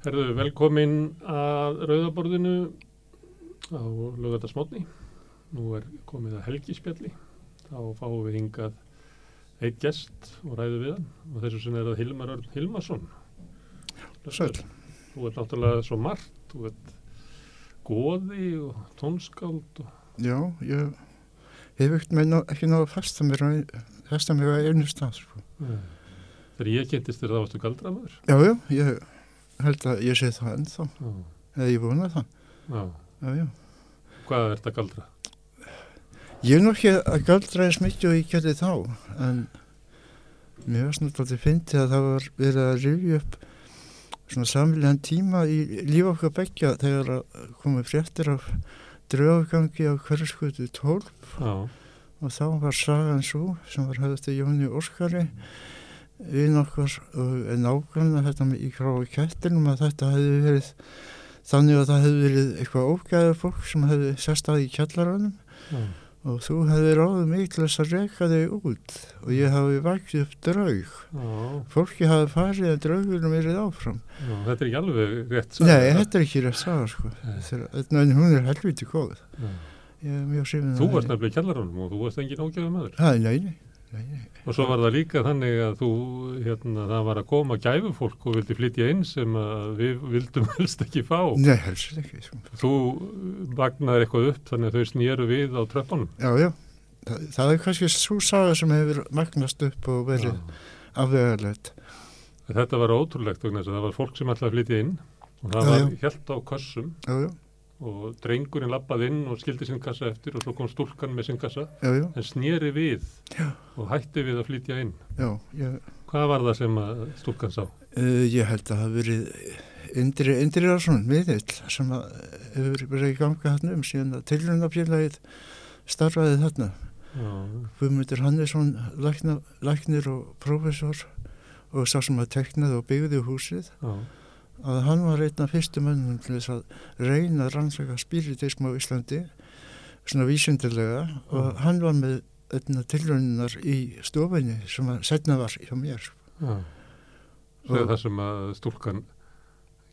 Herðu, velkomin að Rauðaborðinu á lögatarsmotni. Nú er komið að helgispjalli. Þá fáum við hingað eitt gest og ræðu við hann. Og þessu sem er að Hilmar Örn Hilmarsson. Sæl. Þú ert náttúrulega svo margt. Þú ert goði og tónskáld. Og... Já, ég hef ekkert með ná, ekki náðu að festa mér á einu stað, sko. Þegar ég kynntist þér þá varstu galdramöður. Já, já, ég held að ég sé það ennþá. Já. Eða ég vona það. Já. Já. Hvað er þetta galdra? Ég er nú ekki að galdra eins mikið og ég gerði þá, en mér var svona alltaf fyndið að það var verið að rifja upp svona samfélagan tíma í líf okkar begja þegar að komið fréttir af draugagangi á hverjaskutu 12 Já. og þá var sagan svo sem var höfðið til Jóni Óskari við nokkur og nákvæmlega þetta með í gráa kettinum að þetta hefði verið þannig að það hefði verið eitthvað ógæðar fólk sem hefði sest að í kjallaranum Já. og þú hefði ráðið mig til þess að reyka þig út og ég hafi vakið upp draug Já. fólki hafi farið að draugurum verið áfram Já. Þetta er ekki alveg rétt. Nei, þetta er ekki rétt saga sko en hún er helviti góð Þú varst nefnilega í kjallaranum og þú varst engin ógæðu maður. Nei, nei, nei. Og svo var það líka þannig að þú, hérna, það var að koma gæfufólk og vildi flytja inn sem við vildum helst ekki fá. Nei, helst ekki sko. Þú magnaði eitthvað upp þannig að þau snýru við á tröppunum. Já, já, það, það er kannski svo saga sem hefur magnast upp og verið afvegarlegt. Þetta var ótrúlegt að það var fólk sem að flytja inn og það Já, var já. helt á kössum Já, já, og drengurinn lappaði inn og skildi sinn kassa eftir og svo kom stúlkan með sinn kassa já, já, en snýri við Já. og hætti við að flytja inn. já, ég, Hvað var það sem stúlkan sá? uh, ég held að það verið Indri, Indri Rarsson, miðill, sem hefur verið í ganga þarna um síðan að tilröndafélagið starfaði þarna. Guðmundur Hannesson, læknir og prófessor og sá sem að teknaði og byggði húsið, já, að hann var einn af fyrstu mönnum til þess að reyna að rannsaka spiritism á Íslandi, svona vísindilega, og hann var með einna tilröndunar í stofinni sem að setna var hjá mér. já. Svo Og- það sem að stúlkan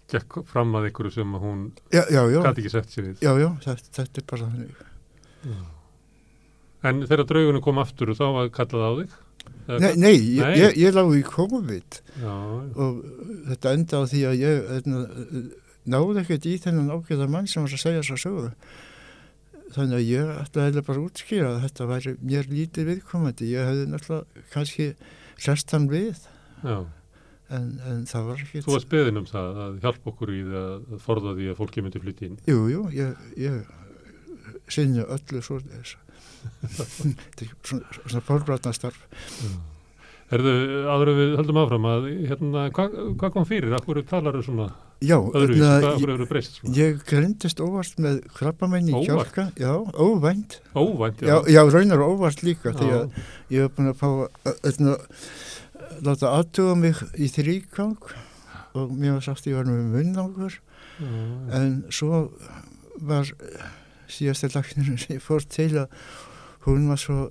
gekk fram að einhverju sem að hún gæti ekki sett sér við. já, já, þetta, þetta er bara þannig. En þegar draugunum kom aftur og þá var kallað á þig? Nei, nei, ég, Nei. ég, ég lág í COVID Já, og þetta enda á því að ég eitna, náði ekkert í þennan ágæða mann sem var að segja þess að sögu. Þannig að ég ætlaði bara að útskýra að þetta væri mér lítið viðkomandi. Ég hefði náttúrulega kannski hrest hann við en, en það var ekki... Þú varst beðin um það að hjálpa okkur í það að forða því að fólki myndi flytja inn. Jú, jú, ég, ég sinni öllu svo þess. er svona, svona fólkvarnastarf. Herðu, áður en við höldum áfram að, hérna, hvað hva kom fyrir? Akkur talar þau svona Já, Hvað akkur eru breyst svona? Ég grindist óvart með krabbamenn í kjálka, já, óvænt, Óvænt, já, já, raunar óvart líka því Já. að ég hef búin að fá að láta aðtuga mig í þrýgang og mér var sagt að ég var með munnangur Já, en svo var síðasta lagnir sem ég fór til að hún var svo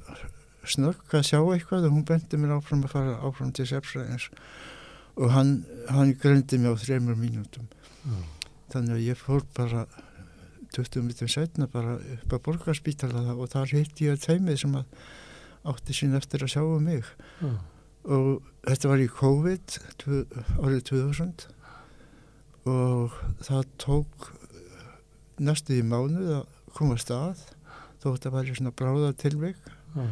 snögg að sjá eitthvað og hún bendi mér áfram að fara áfram til sefsræðins og hann, hann greindi mig á þreymur mínútum. Já. þannig að ég fór bara 20 minnum setna bara upp að borgarspítala og þar hitti ég teimið sem að átti sín eftir að sjá um mig. Já. og þetta var í COVID tvu, árið 2000 og það tók næstu í mánuð að komast að þó þetta var í svona bráða tilvik Já.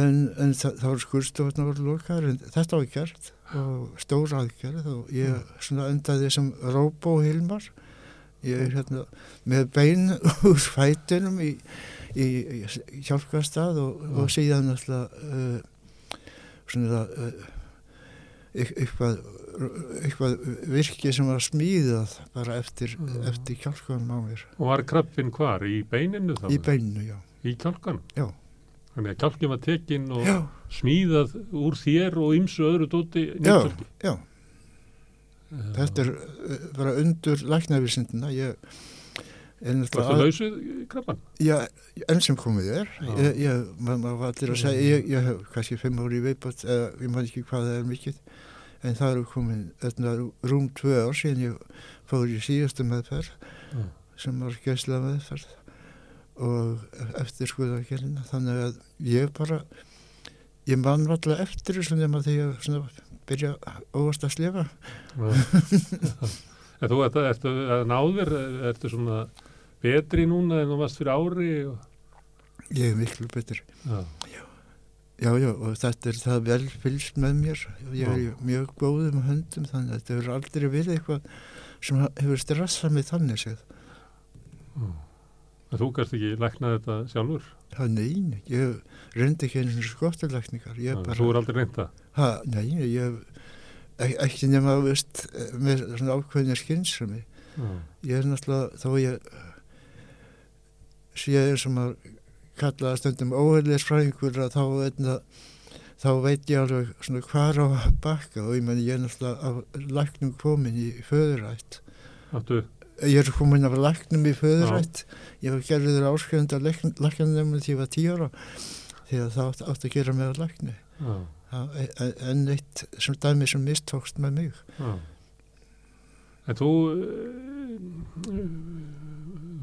en, en það, það voru skurstofna voru lokaður en þetta var gert og stór aðgerð og ég svona endaði sem róbóhilmar. Ég er hérna með bein úr fætunum í, í, í hjálpastað og, og síðan alltaf uh, svona uh, eitthvað, eitthvað virki sem var smíðað bara eftir, Mm. eftir hjálpkanum á mér Og var krabbin hvar? Í beininu þá? í beinu, já, Í kjálkan? Já. Þannig að kjálkin var tekinn og já, smíðað úr þér og ymsu öðru dóti já, nýttölki. já þetta er uh, bara undur læknavísindina ég er náttúrulega að- lausið krabban? Já, enn sem komið er Já. ég, ég, maður var allir að segja ég, ég hef kannski fimm ári í eða ég man ekki hvað það er mikið en það eru komin rúm tvö ár síðan ég fór í síðastu meðferð Já. sem var gæsla meðferð og eftir skoðagerina þannig að ég bara ég man alltaf eftir þessu nema þegar ég byrja óvast að slefa. En þú ert að náður, ertu svona betri núna en þú varst fyrir ári og... ég er miklu betur Já, já já og þetta er það vel fylgst með mér ég er í mjög góðum höndum þannig að þetta hefur aldrei verið eitthvað sem hefur stressað mig þannig séð já. En þú kannst ekki lækna þetta sjálfur? það nein, ég reyndi ekki ég Já, bara Þú er aldrei reynda? Ha, nei, ég ek- ekki nema veist, með svona ákveðinir skynsami. Já, Ég er náttúrulega, þó ég sé eins og maður kallaða stundum óheirleisfræðingur að þá, einna, þá veit ég alveg svona hvar á að bakka og ég meni ég er náttúrulega af læknum komin í föðurætt. Ég er komin af læknum í föðurætt. Ég var gerður áskjönd að læknum því ég var tíu ára því að það átt, átt að gera með já, Það er enn eitt sem dæmi sem mistókst með mig. já. En þú, eh,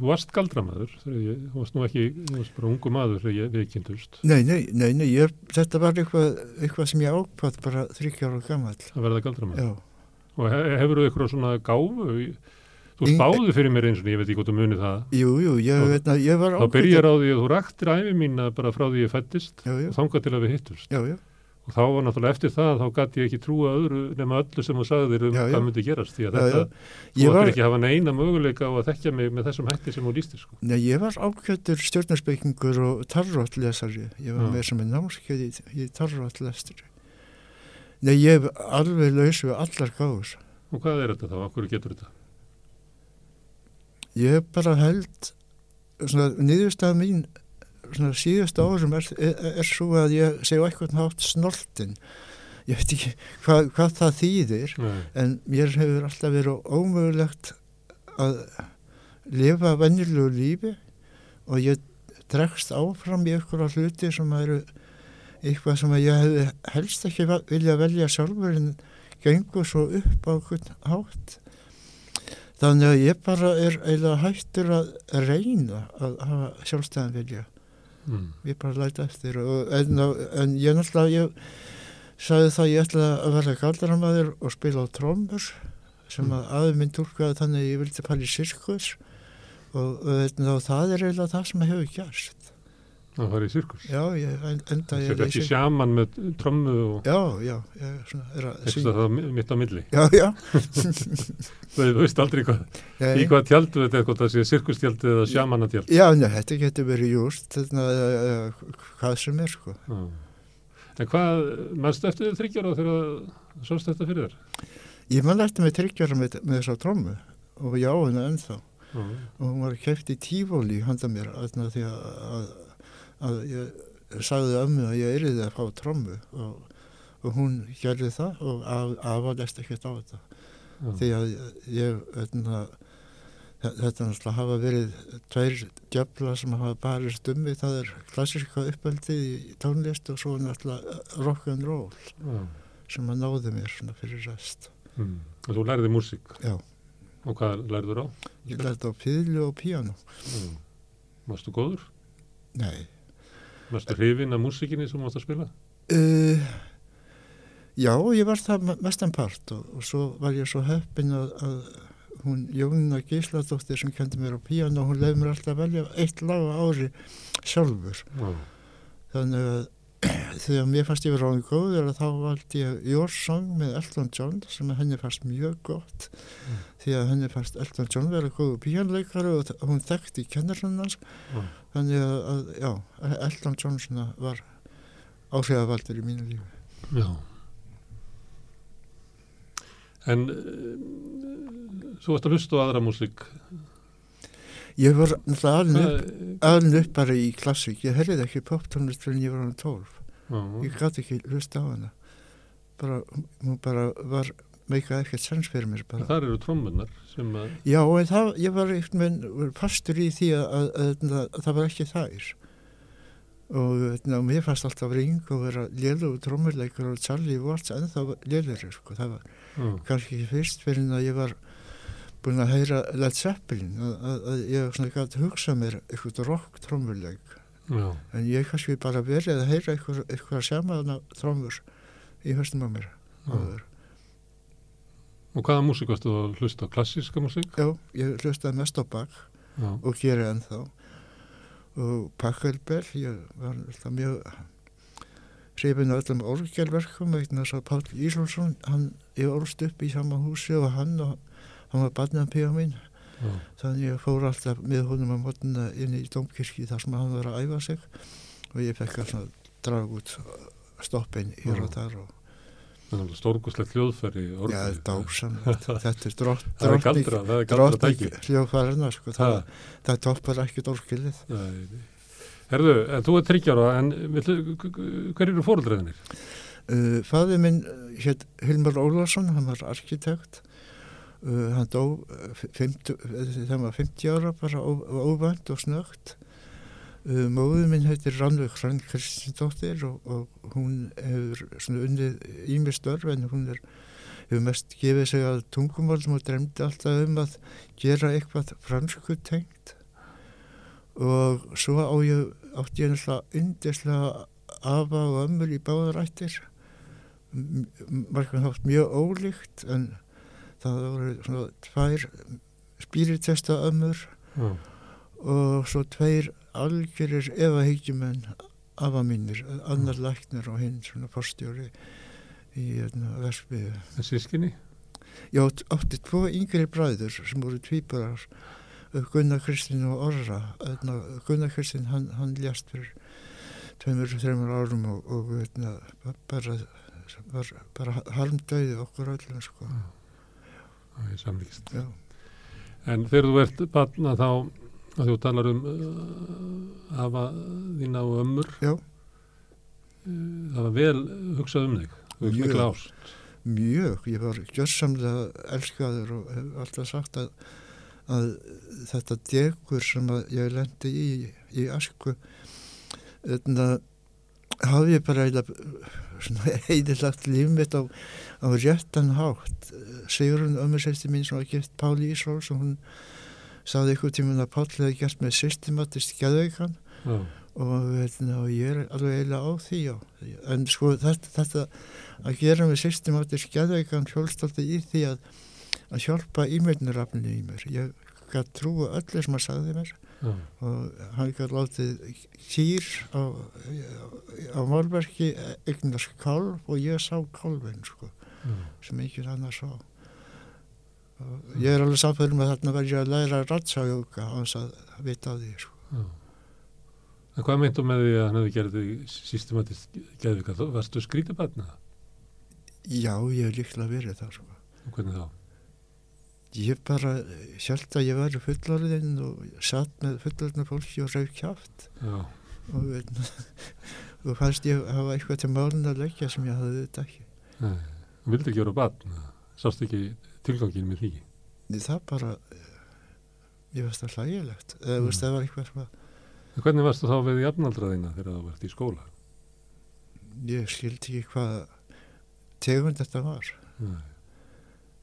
þú varst galdramæður, þú varst nú ekki, þú varst bara ungu maður þegar ég viðkynntust Nei, nei, nei, nei ég, þetta var eitthvað, eitthvað sem ég ákvað bara þryggjára gammal. að verða galdramæður. Já, Og he hefur þú eitthvað svona gáfu? Þú spáði fyrir mér eins og ég veit ekki hvort þú munið það. jú, jú, ég, Og- veitna, ég var Þá byrjar á því að þú raktir æfi mína bara frá því ég fættist og þangað til að við hittust. já, já, Og þá var náttúrulega eftir það, þá gæti ég ekki trúa öðru nema öllu sem þú sagðir um Já, já. hvað myndi gerast. Því að Já, þetta, já. þú ættir var, ekki að hafa neina möguleika á að þekkja mig með þessum hætti sem þú lístir, sko. nei, ég var ákvættur stjórnarspekingur og tarróttlesari. Ég var Já. með sem er námskeið í, í tarróttlestari. Nei, ég hef alveg laus við allar gáður. Og hvað er þetta þá? Akkur getur þetta? Ég bara held, svona, niðurstað mín, svona síðustu árum er, er, er svo að ég segja eitthvað hátt snortin. Ég veit ekki hvað, hvað það þýðir. Nei. en mér hefur alltaf verið ómögulegt að lifa venjulegu lífi og ég dregst áfram í einhverja hluti sem eru eitthvað sem ég hefði helst ekki vilja velja sjálfur en gengur svo upp á hvern hátt þannig að ég bara er eiginlega hættur að reyna að hafa sjálfstæðan vilja Mm. ég bara læta eftir og, en, en ég náttúrulega ég sagði það að ég ætla að vera galdramaður og spila á trommur sem Mm. að aður minn tólkaði þannig að ég vildi í sirkus og, og, og það er eiginlega það sem hefur gerst Það var í sirkus. já, ég en- enda Það er ekki sjaman með trommu og já, já, ég svona, er að eitthvað það mi- mitt á milli. já, já, þú veist aldrei hvað, í nei, hvað tjaldu þetta er, hvort það sé sirkustjald eða sjamanatjald. já, nei, þetta getur verið júst þarna, uh, hvað sem er sko Já. En hvað, mannstu eftir þryggjára þegar það sást þetta fyrir þér? ég man eftir mig tryggjara með, með þessa trommu og já, henni ennþá Já. og hún var kæft í tífóli handa mér því að, að, að ég sagði ömmu að ég yrði að fá trommu og, og hún gerði það og af, afalest ekkert á þetta Já. því að ég þarna, þe- þetta náttúrulega hafa verið tveir djöfla sem hafa barist um mig það er klassíska uppöldið í tónlist og svo náttúrulega rock'n'roll Já. sem að náði mér svona fyrir rest Mm. Og þú læriði músík. Já. Og hvað læriður á? ég lærði á píðlu og píano Já. Varstu góður? nei Varstu hrifin af músíkinni sem þú mást að spila? Uh, já, ég var það me- mestan part og, og svo var ég svo heppin að, að hún Jónina Gísladóttir sem kendi mér á píano, hún leiði mér alltaf að velja eitt lag á ári sjálfur. Já. Þannig að þegar mér fannst ég vera ráðin góður að þá valdi ég Your Song með Elton John sem henni fannst mjög gott Mm. því að henni fannst Elton John vera góðu píanleikari og hún þekkti kennarinn Já. þannig að, að já, Elton John var áhrifavaldur í mínu lífi. Já. En uh, svo varst að hlusta á aðra músík. Ég var alveg upp, bara í klassík. Ég herrið ekki poptónlist fyrir en ég var hann 12. Já. Ég gæti ekki hlusta á hana. Bara, hún bara var meikaði ekkert sens fyrir mér bara. Þar eru trommunar sem að, Já, en það, ég var eitthvað fastur í því að, að, að, að, það var ekki þær. og veitna, mér fannst alltaf ring og vera lélugu trómurleikur og Charlie Watts ennþá lélugur sko. það var Já. kannski fyrst fyrir en að ég var búin að heyra Led Zeppelin að, að, að ég svona gæti hugsa mér eitthvað rock trómurleik en ég kannski bara verið að heyra eitthvað, eitthvað samaðana trómur í höstum á mér Já. Og hvaða músík varstu að hlusta? á? Klassíska músík? Já, ég hlustaði mest á Bach Já. og geri ennþá og Pachelbel ég var alltaf mjög hrifin af öllum orgelverkum vegna þess að Páll Ísólfsson hann ég orðst upp í sama húsi og hann og hann var barnapíða mín Já. þannig ég fór alltaf með honum á mótuna inn í Dómkirkji þar sem hann var að æfa sig og ég fekk að svona draga út stoppin hér Já. og að stórkoslegt hljóðferði. já, dásamlegt þetta er drott, drottning er hljóðfærarna sko, það, Það, toppar orgelið Nei. Herðu, en þú er þryggjára, en villu, hver eru fóruldræðinir? Uh, Fæði minn hétt Hilmar Ólarsson, hann var arkitekt hann dó 50, uh, þegar hann var 50 ára bara óvænt og snögt móðu minn heitir Rannveig Hrann Kristindóttir og, og hún hefur svona unnið ímestörf en hún er hefur mest gefið sig að tungumálum og dremdi alltaf um að gera eitthvað fransku tengt. Og svo á ég átti ég náttúrulega yndislega afa og ömmur í báðarættir margum þátt mjög ólíkt en það voru svona tvær spíritesta ömmur Já. og svo tveir algjörir efahyggjumenn afa mínir, annar læknir og hinn svona fórstjóri í hérna. En sískinni? Átt- átti tvo yngri bræður sem voru tvíburar Gunnar Kristinn og Orra Hérna, Gunnar Kristinn hann, hann ljast fyrir tveimur, þreimur árum og, og hérna, bara, var, bara harmdauði okkur öllum sko. Það er samlíkist. Já. En þegar þú ert barna þá, að þú talar um uh, afa þína og ömmur, Já. uh, það var vel hugsað um þig. Mjög. Mjög, ég var gjörsamlega elskaður og hef alltaf sagt að, að þetta degur sem ég lendi í, í asku þetta hafði ég bara eiginlega heiðilagt líf mitt á, á réttan hátt Sigrun ömmursæsti mín sem var gift Páli Ísról sem hún sagði ykkur tíminn að Páll hefði gert með systematist geðveikan Já. og, veitna, og ég er alveg eiginlega á því já. en sko þetta, þetta að gera með systematisk geðveikan fjólstóldi í því að að hjálpa ímyndinarafninu í mér ég gæti trúa öllu sem hann sagði mér Já. og hann gæti látið kýr á, á málverki eignast kálf og ég sá kálfin sko, Já. sem ekki annars sá og ég er alveg samfélum að þarna verði að læra ratsajóka á þess að vita af því sko. En hvað meintum með því að hann hefði gerði systematist geðvika? Varstu skrítið barna? já, ég hef líklega verið það sko. Og hvernig þá? Ég bara held að ég væri fullorðinn og satt með fullorðna fólki og rauf kjátt Já. og, og fannst ég hafa eitthvað til málun að leggja sem ég hafði þetta ekki. Nei. Þú vildi ekki vera barn? Sást ekki tilgangin með því? Það bara, eh, ég veist það hlægilegt, eða Mm. veist það var eitthvað að En hvernig varstu þá við jafnaldraðina þegar þú vart í skóla? ég skildi ekki hvað tegund þetta var. Nei.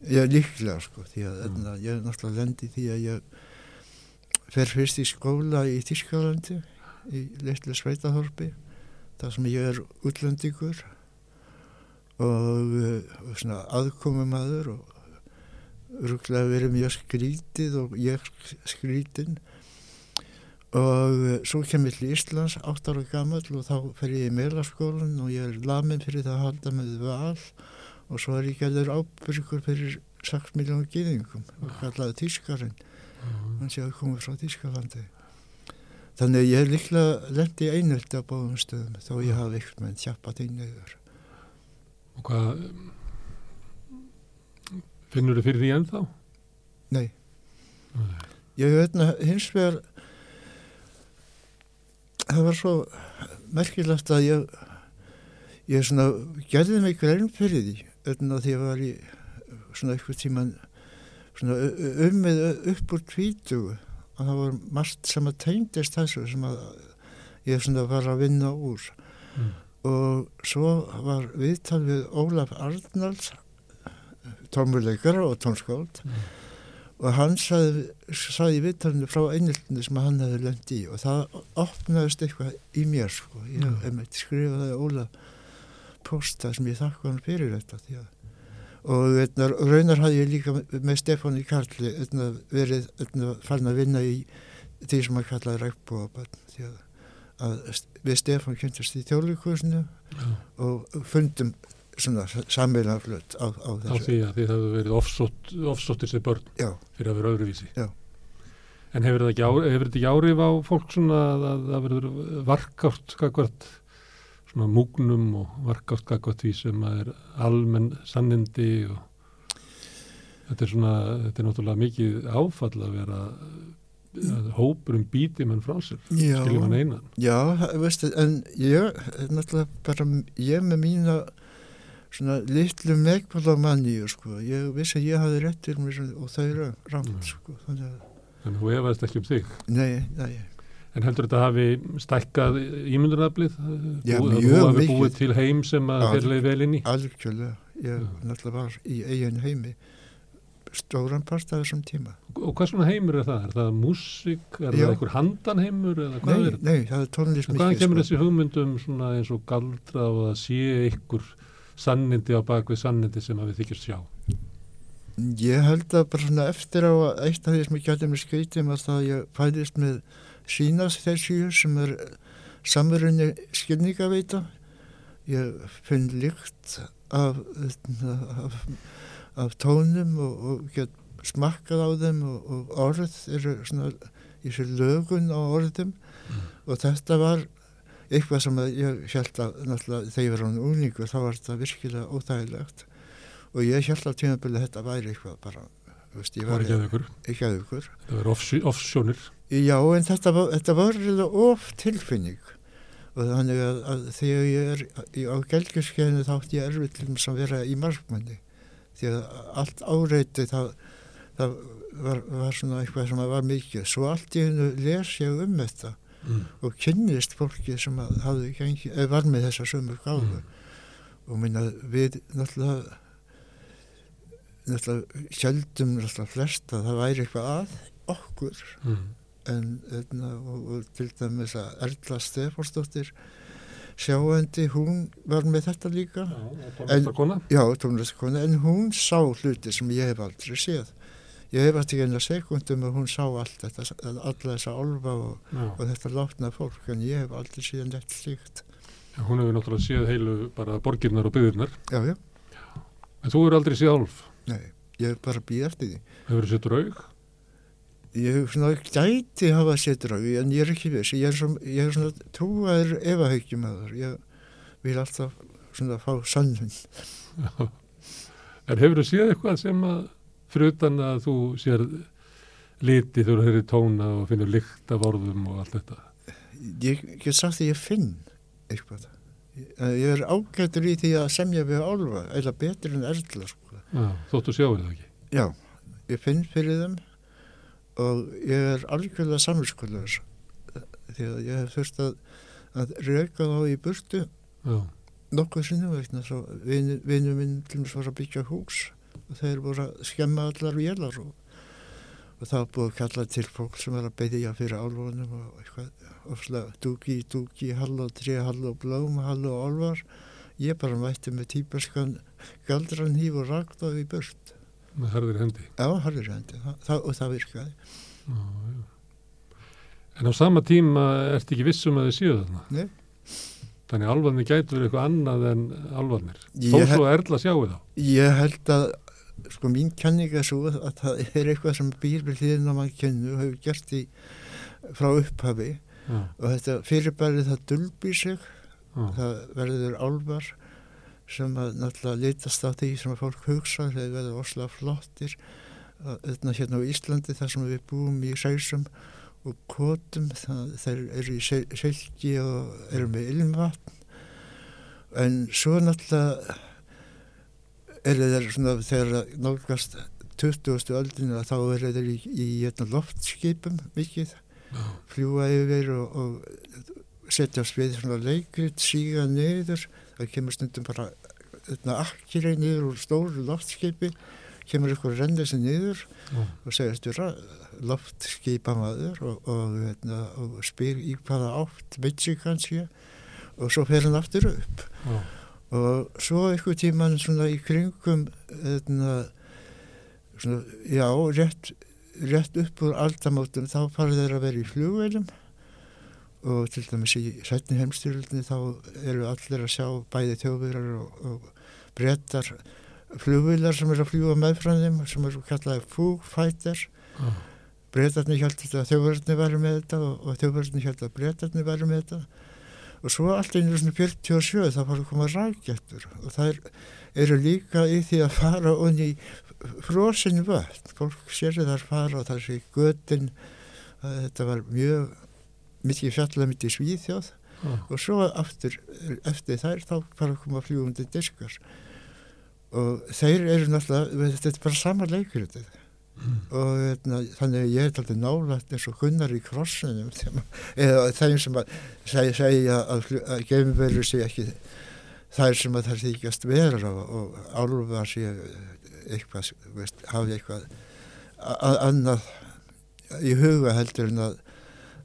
Ég líklega sko, því að Mm. mm. ég er náttúrulega lendi því að ég fer fyrst í skóla í Tískalandi, í litlu sveitaþorpi, þar sem ég er útlendingur og, og svona aðkomumadur og rúglega verið mjög skrítið og ég skrítin og svo kem ég til Íslands átt ára gammal og þá fer ég í meðlaskólan og ég er lamin fyrir það að halda með val og svo er ég gæður ábyrgur fyrir 6 miljónu gýðingum og kallaði Tískarinn. Hann sé að koma frá Tískalandi þannig að ég er líklega lendi í einöldi á báðum stöðum þó ég hafi eitthvað með tjappað inn yfir Og hvað finnur þið fyrir því ennþá? nei, ég veit hins vegar það var svo merkilegt að ég ég svona gerði mig grein fyrir því öðna því að var í svona eitthvað tíman svona ummið upp úr tvítugu og það var margt sem að tengdist þessu sem að ég svona var að vinna úr Mm. og svo var viðtal við Ólaf Arnalds tónmuleikara og tónskáld Mm. og hann í viðtalinu frá einildinu sem hann hefði lönd í og það opnaðist eitthvað í mér sko. ég Mm. hef meitt skrifaði Ólaf posta sem ég þakka hann fyrir þetta því að og eitna, raunar hafði ég líka með- Stefáni Karli eitna, verið eitna, farin að vinna í því sem að kallaði rækbúabönd því að, að við Stefán kynntast í þjóðleikusinu Já. og fundum sammeila flut á, á Á þessu því að þið hefðu verið offsótt, offsóttir sem börn já, fyrir að vera öðruvísi. Já. En hefur þetta ekki, ári, ekki áhrif á fólk svona að að það verður varkátt skakvart svona múgnum og varkátt skakvart því sem að er almenn sannindi og þetta er svona, þetta er náttúrulega mikið áfall að vera að hópurum býti mann frá sér, skiljum hann einan. Já, það- veistu, en ég, náttúrulega bara, ég með mína svona litlu megbalamanníu, sko, ég vissi að ég hafði réttir og þau eru rámt, sko, þannig að, Þannig þú efaðist ekki um þig. nei, nei, En heldur þetta hafi stækkað ímyndunaflið? Já, að mjög Þú hafi mikið. búið til heim sem að leið vel inn í? algjörlega, ég náttúrulega var í eigin heimi, stóran part af þessum tíma. Og hvað svona heimur er það? Er það músík? Er Já. það einhver handanheimur? Nei, er nei, það er tónlist En Hvaðan mikið, kemur sko. þessi hugmyndum svona eins og galdra og að sé ykkur sannindi á bakvið sannindi sem að við þykjast sjá? Ég held að bara svona eftir á að eitt af því sem ég gæti mér skreitum að það ég fæðist með sínast þessu sem er samverunni skilningaveita. Ég finn lykt af, af, af tónum og, og get smakkað á þeim og, og orð eru svona í sér lögun á orðum og þetta var eitthvað sem ég held að náttúrulega þegar ég var án úningu þá var þetta virkilega óþægilegt og ég held að tímabili þetta væri eitthvað bara, veist, var ekki að ykkur. Það var offsjónir. Já, en þetta þetta var of tilfinning og þannig að, að þegar ég er á gelgjurskeiðinu þá átti ég erfið til að vera í markmanni því að allt áreiti það, það var, var svona eitthvað sem var mikið. Svo allt í hennu les ég um þetta Mm. og kynnist fólki sem gengi, var með þessa sömu gáfu Mm. og minna við náttúrulega náttúrulega heldum náttúrulega flest að það væri eitthvað að okkur Mm. En etna, og, og til dæmis að Erla Stefánsdóttir sjáandi, hún var með þetta líka. Já, tónlistakona. já, tónlistakona, en hún sá hluti sem ég hef aldrei séð. Ég hef alltaf eina sekundum að hún sá allt þetta, alla þessa olfa og, og þetta látna fólk en ég hef aldrei síðan neitt slíkt. Já, Hún hefur náttúrulega séð heilu bara borgirnar og já, En þú hefur aldrei séð álf. nei, ég hef bara býð eftir því. Hefur þú séð draug? Ég svona gæti hafa séð draugi en ég er ekki viss ég er svona, ég er svona trúaður efahaugjum að það ég vil alltaf svona fá sannun. En hefur þú séð eitthvað sem að fyrir utan að þú sér liti þú hefur tóna og finnur lykt af orðum og allt þetta? ég get sagt að ég finn eitthvað ég, er ágættur í því að semja við álfa eða betur en erðla sko. Þóttu sjáir það ekki. já, ég finn fyrir þeim og ég er algjörlega samvinskulegur því að ég hef þurft að, að reyka þá í burtu. Já, nokkuð sinnum vegna svo vinnu minn til mér var að byggja hús og þeir voru að skemma allar vélar og, og það búið að kalla til fólk sem var að beðja fyrir álfunum og eitthvað ofslega dúki, dúki, halló, trí, halló, blóm, halló, álvar ég bara mætti með típaskan galdran híf og rakt á í burt með harðir hendi. já, harður hendi það, og það virkaði Já, já. En á sama tíma ertu ekki vissum að þið séu þarna? Nei. Þannig alvarnir gætu verið eitthvað annað en alvarnir. Þó svo að Erla sjáu þá. ég held að sko mín kenning er svo að það er eitthvað sem býr við hliðin á mann kennu og hefur gert í frá upphafi og þetta fyrirbærið það dulbýr sig það verður álvar sem að náttúrulega litast á því sem að fólk hugsa þeir verður oslega flottir þetta hérna á Íslandi þar sem við búum í sæsum og kótum það, þeir eru í sel- selgi og eru með ilmvatn en svo náttúrulega eru þeir svona þegar það nálgast 20. öldinu þá eru þeir í, í hérna, loftskipum mikið já, fljúa yfir og, og setjast við svona leikrit, síga niður, það kemur stundum bara akkirei niður úr stóru loftskipi, kemur ykkur rennið sér niður Já. og segist vera loftskipamaður og, og, veitna, og spyr í hvaða átt vitsi kannski og svo fer hann aftur upp Já. og svo eitthvað tíman svona í kringum veitna, svona, já, rétt, rétt upp úr aldamótum þá farið þeir að vera í flugveilum og til dæmis í setni heimstyrlunni þá eru allir að sjá bæði þjóðverðar og, og brettar flugvilar sem eru að fljúa meðfram þeim sem eru kallaði Foo Fighters Já. brettarnir held að þjóðverðarnir væri með þetta og, og þjóðverðarnir held að brettarnir væri með þetta. Og svo allt einu svona 47 þá fara að koma rækjættur og það eru líka í því að fara onni í frosinu völd fólk sér þar fara og það sé götin. Þetta var mjög mikið fjallega myndi svíþjóð. Já. og svo aftur eftir þær þá fara að koma fljúandi diskar og þeir eru náttúrulega þetta er bara sama leikur þetta og veitna, þannig að ég er alltaf nálægt eins og Gunnar í krossinum eða þeim sem að segja, að, að geimveru sé ekki þær sem að það þykjast vera og, og álfa sé eitthvað, veist, hafi eitthvað annað í huga heldur en að,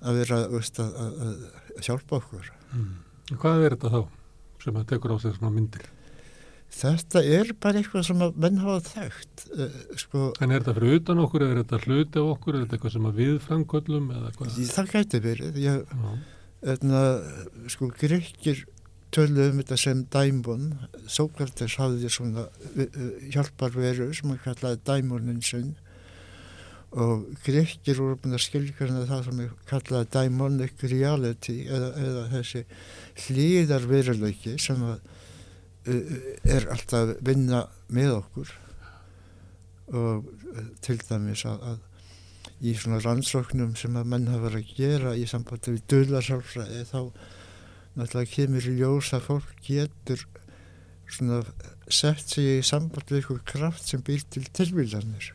að vera veist, að, að, að hjálpa okkur Mm. Hvað er þetta þá sem að tekur á svona myndir? Þetta er bara eitthvað sem að menn hafa þekkt uh, sko, En er þetta fyrir utan okkur, eða er þetta hluti af okkur, er þetta eitthvað sem að við framköllum eða hvað? það gæti verið ég. Þarna, sko, grekkir töluðu um þetta sem dæmon. Sókrates hafði svona uh, hjálparveru sem hann kallaði dæmonin sinn og grekkir voru búin að skilgjörna það sem hann kallaði dæmonic reality eða, eða þessi hlýðar veruleiki sem að, er alltaf vinna með okkur og uh, til dæmis að, að í svona rannsóknum sem að menn hafa verið að gera í sambandi við döðlarsálfræði þá náttúrulega kemur í ljós að fólk getur svona sett sig í sambandi við eitthvað kraft sem býr til tilvílanir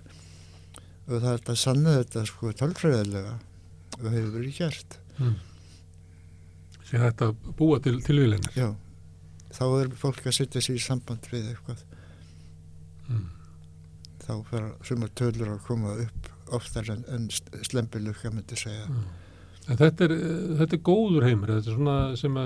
og það er þetta sanna þetta sko tölfræðilega og hefur verið gert Mm. Sé þetta búa til tilvílinir? já, þá er fólk að setja sig í samband við eitthvað Mm. þá fara sumar tölur að koma upp oftar en, en slembilukka myndi segja. En þetta er, þetta er góður heimur, þetta er svona sem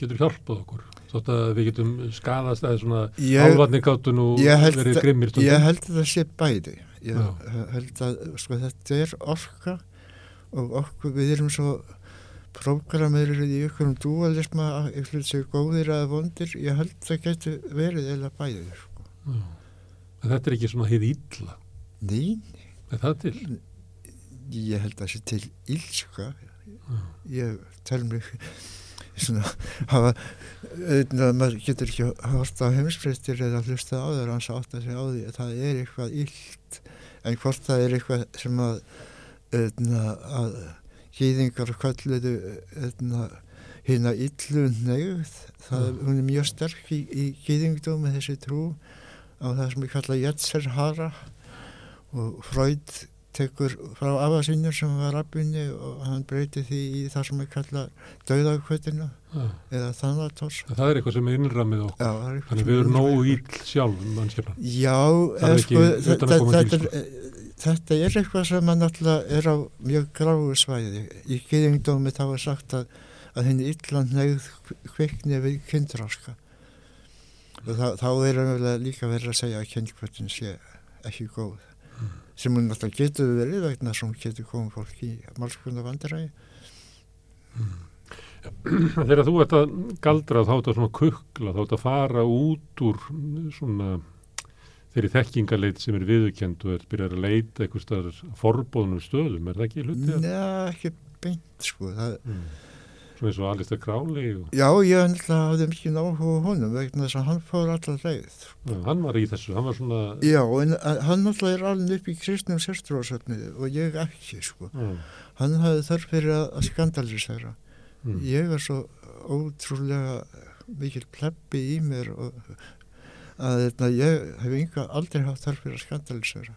getur hjálpað okkur. Þótt að við getum skadast eða svona Ég- álvarnir gátu nú ég held verið grimmir stundum. Ég held að það sé bæði. Ég Já. held að sko, þetta er orka og okkur, við erum svo prógramir í ykkur um dualisma ég hlut sér góðir eða vondir ég held að það geti verið eða bæði sko. En þetta er ekki svona hið illa. Nei, Er það til? ég held að það sé til ílska Já. ég tel mig svona hafa auðvitað, maður getur ekki hort á heimspreistir eða hlusta á þeir hans átt að segja á því að það er eitthvað illt en hvort það er eitthvað sem að auðvitað, að hýðingar kalluðu hérna illu neyð það, Mm. hún er mjög sterk í, í hýðingdómi þessi trú á það sem við kalla Jetser Hara og Freud tekur frá afa sinur sem var rabbinni og hann breyti því í það sem við kalla dauðagkvötina Já. eða En Það er eitthvað sem er innramið okkur. Já, er Þannig við erum með nógu íll sjálf. Já, er sko, þetta, þetta, er, þetta er eitthvað sem að náttúrulega er á mjög gráu svæði. Í gýðingdómi þá er sagt að, að henni illan neyð kvikni við kynntraska. Og þá, þá er það líka verið að segja að kynnkvöldin sé ekki góð. Mm. Sem hún náttúrulega getur verið vegna sem getur komið fólk í málskvönda vandaræði. Þegar þú ert að galdra þá ert að svona kukla, þá ert að fara út úr svona þeirri þekkingaleit sem er viðurkend og er byrjar að leita eitthvað staðar forbóðnum stöðum, er það ekki hluti? Nei, ekki beint sko. Það, Mm. Svona eins og Alistair Crowley og já, ég náttúrulega hafði mikið áhuga á honum vegna þess að hann fór allar leið. já, hann var í þessu, hann var svona Já, en að- hann náttúrulega er alveg upp í kristnum sérstróðsöfnið og ég ekki, sko. já, Hann hafði þörf fyrir að, að skandalisera. mm, Ég er svo ótrúlega mikil pleppi í mér og að þetta, ég hef enga aldrei haft þörf fyrir að skandalisera.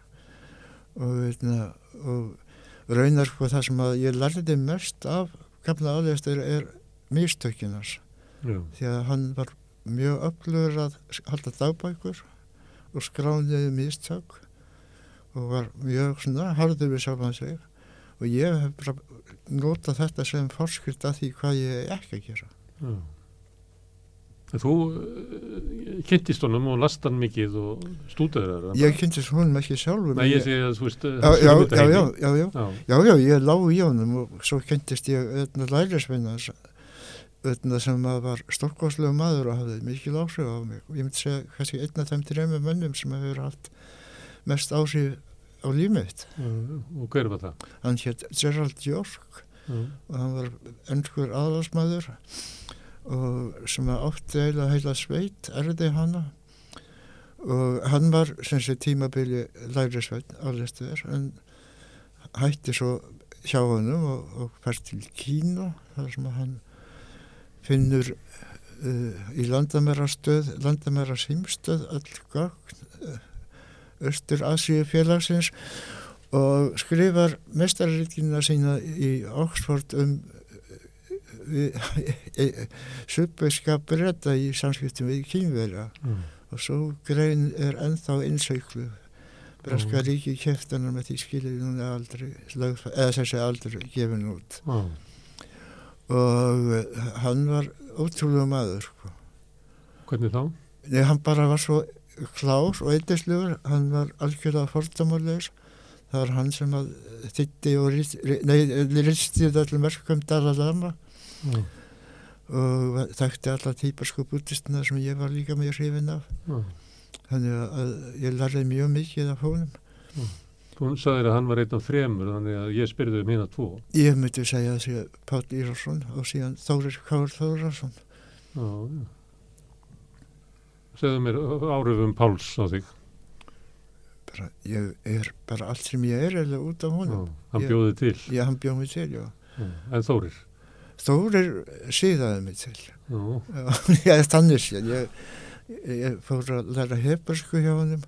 Og, þetta, og raunar sko það sem að ég lærði mest af gamla álegastur er mistökinars Já. því að hann var mjög öflugur að halda dagbækur og skrániði mistök og var mjög svona harður við sjálfan sig og ég hef bara notað þetta sem forskrift að því hvað ég ekki að gera. Já. Þú uh, kynntist honum og last hann mikið og stúdaður það? Ég kynntist honum ekki sjálfur. Nei, ég segi að þú veist, Já, já, já, já, já, ég lág í honum og svo kynntist ég öðna lærisveina öðna sem að var stórkoslega maður og hafði mikil áhrif á mig ég myndi segja kannski einn af þeim trefum mönnum sem hefur haft mest áhrif á lífmiðt. Og hver var það? Hann hétt Gerald York og hann var ennskur aðlarsmaður og sem að átti eiginlega heila sveit erði hana. Og hann var sem sé tímabili lærisveit álistuður en hætti svo hjá honum og, og fær til Kína þar sem að hann finnur uh, í landamæra stöð landamæra símstöð öll gögn uh, Östur Asíu félagsins og skrifar mestarriðkina sína í Oxford um suppeska breyta í samskiptum við kynverja Já. og svo grein er ennþá innsöklu Breska Já. ríki keftanar með því skilir núna aldrei lögf- eða þessi aldrei gefin út Já. og eh, hann var ótrúlega maður sko. Hvernig þá? Nei, hann bara var svo klár og eitthislugur, hann var algjörlega fordómulegur. Það var hann sem að þitti og ristið öllum verkum Dalai Lama Já. og þekkti alla típarsku bútistina sem ég var líka með hrifin af. Já. Þannig að ég lærði mjög mikið af honum. Þú sagðir að hann var einn af þremur, þannig að ég spyrði um hérna tvo. Ég myndi segja að sé Páll Írásson og síðan Þórir Kár Þórásson. Já, já. Segðu mér árifum Páls á þig. Bara, ég er bara allt sem ég er eða út af Já, honum. hann Ég- bjóði til. Ég hann bjóð mig til, já. Já. En Þórir? Þórir síðaði mig til. Ég þannig séð. Ég, ég fór að læra hebersku hjá honum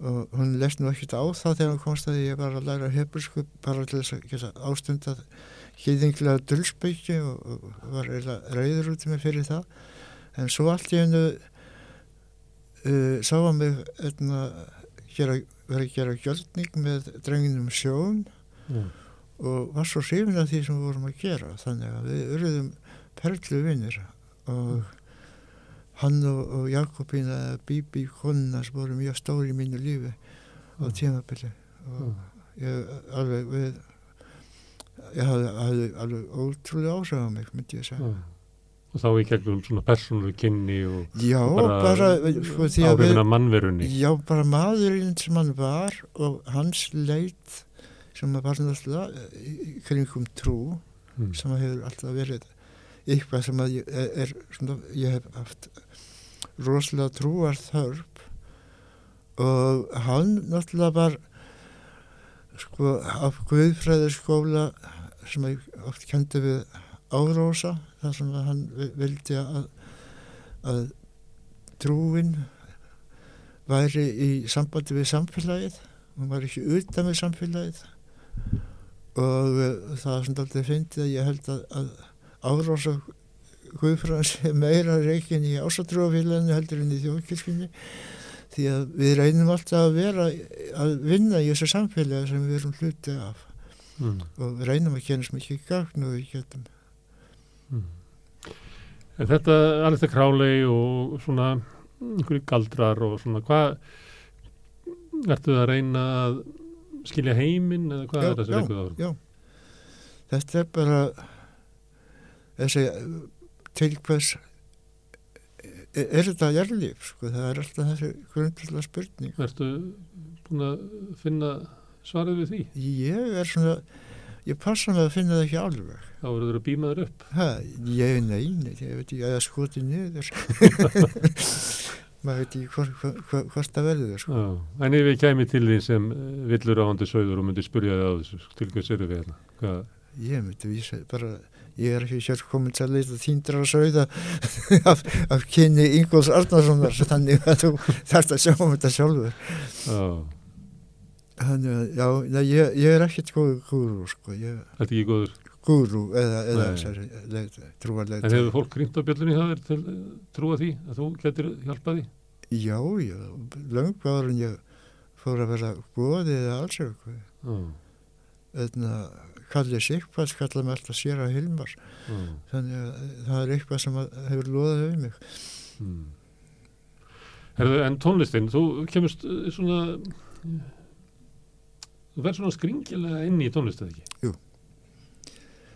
og hún lest nú ekkert á það þegar hann komst að ég var að læra hebersku bara til þess að geta ástundað hýðinglega dulsbyggi og, og var eiginlega reyður út mig fyrir það. En svo allt í hennu uh, sá hann mig einna, gera, vera að gera gjörning með drenginum sjón Já. Og var svo hrifin af því sem við vorum að gera þannig að við urðum perlu vinnir og hann og, og Jakobína Bibi Konnas voru mjög stóri í mínu lífi á Já. tímabili og ég alveg við ég hafði, hafði alveg ótrúlega áhrif á mig myndi ég segja Já. Og þá í gegnum svona persónulegu kynni og já, bara, bara, sko, að árifin af mannverunni. já, bara maðurinn sem hann var og hans leit sem var náttúrulega í í kringum trú Mm. sem hefur alltaf verið eitthvað sem að ég er, er svona, ég hef haft rosalega trúar þörf og hann náttúrulega var sko af Guðfræðiskóla sem ég oft kendi við Árósa þar sem hann vi- vildi að, að trúin væri í sambandi við samfélagið. Hún var ekki utan við samfélagið og það er svona alltaf fyndið að ég held að, að árása Guðfræðans er meira reikin í ásatrúafélaginu heldur en í þjóðkirkjunni því að við reynum alltaf að vera að vinna í þessu samfélagi sem við erum hluti af Mm. og við reynum að kynast mikið gagn og við getum Mm. En þetta alveg þetta králei og svona einhverju galdrar og svona hvað ertu það að reyna að skilja heiminn eða hvað er það sem reykuð árum? já. Þetta er bara þessi til hvers er, þetta jærlíf sko, það er alltaf þessi grundlega spurning Ertu búin að finna svarið við því? ég er svona ég passa mig að finna það ekki alveg Þá verður það býmaður upp. ha, ég er neini, ég veit ekki að það skoti niður maður veit ekki hvort hva, hvort það verður sko. En ef ég kæmi til því sem villur áhandi sögður og myndi spurja þig á þessu, til hvers eru við hérna? Ég myndi vísa bara ég er ekki sér komin til að leita þýndra að sauða af, af kynni Ingóls Arnarssonar þannig að þú þarft að sjá um þetta sjálfur Já, þannig að já, ég, ég er ekkert góður gúru sko. ég, þetta er ekki góður gúru eða, eða trúarleit. En hefur fólk ringt á bjöllunni það er til trúa því að þú getur hjálpað því? Já, já, löngu áður en ég fór að vera góði eða alls eitthvað. Já, Þannig að kallið sikpað skalla mig alltaf sér að Hilmar. já. Þannig að það er eitthvað sem hefur loðað við mig. Mm. Herðu, en tónlistin, þú kemust eh, svona þú verð svona skringilega inn í tónlist eða ekki? Jú.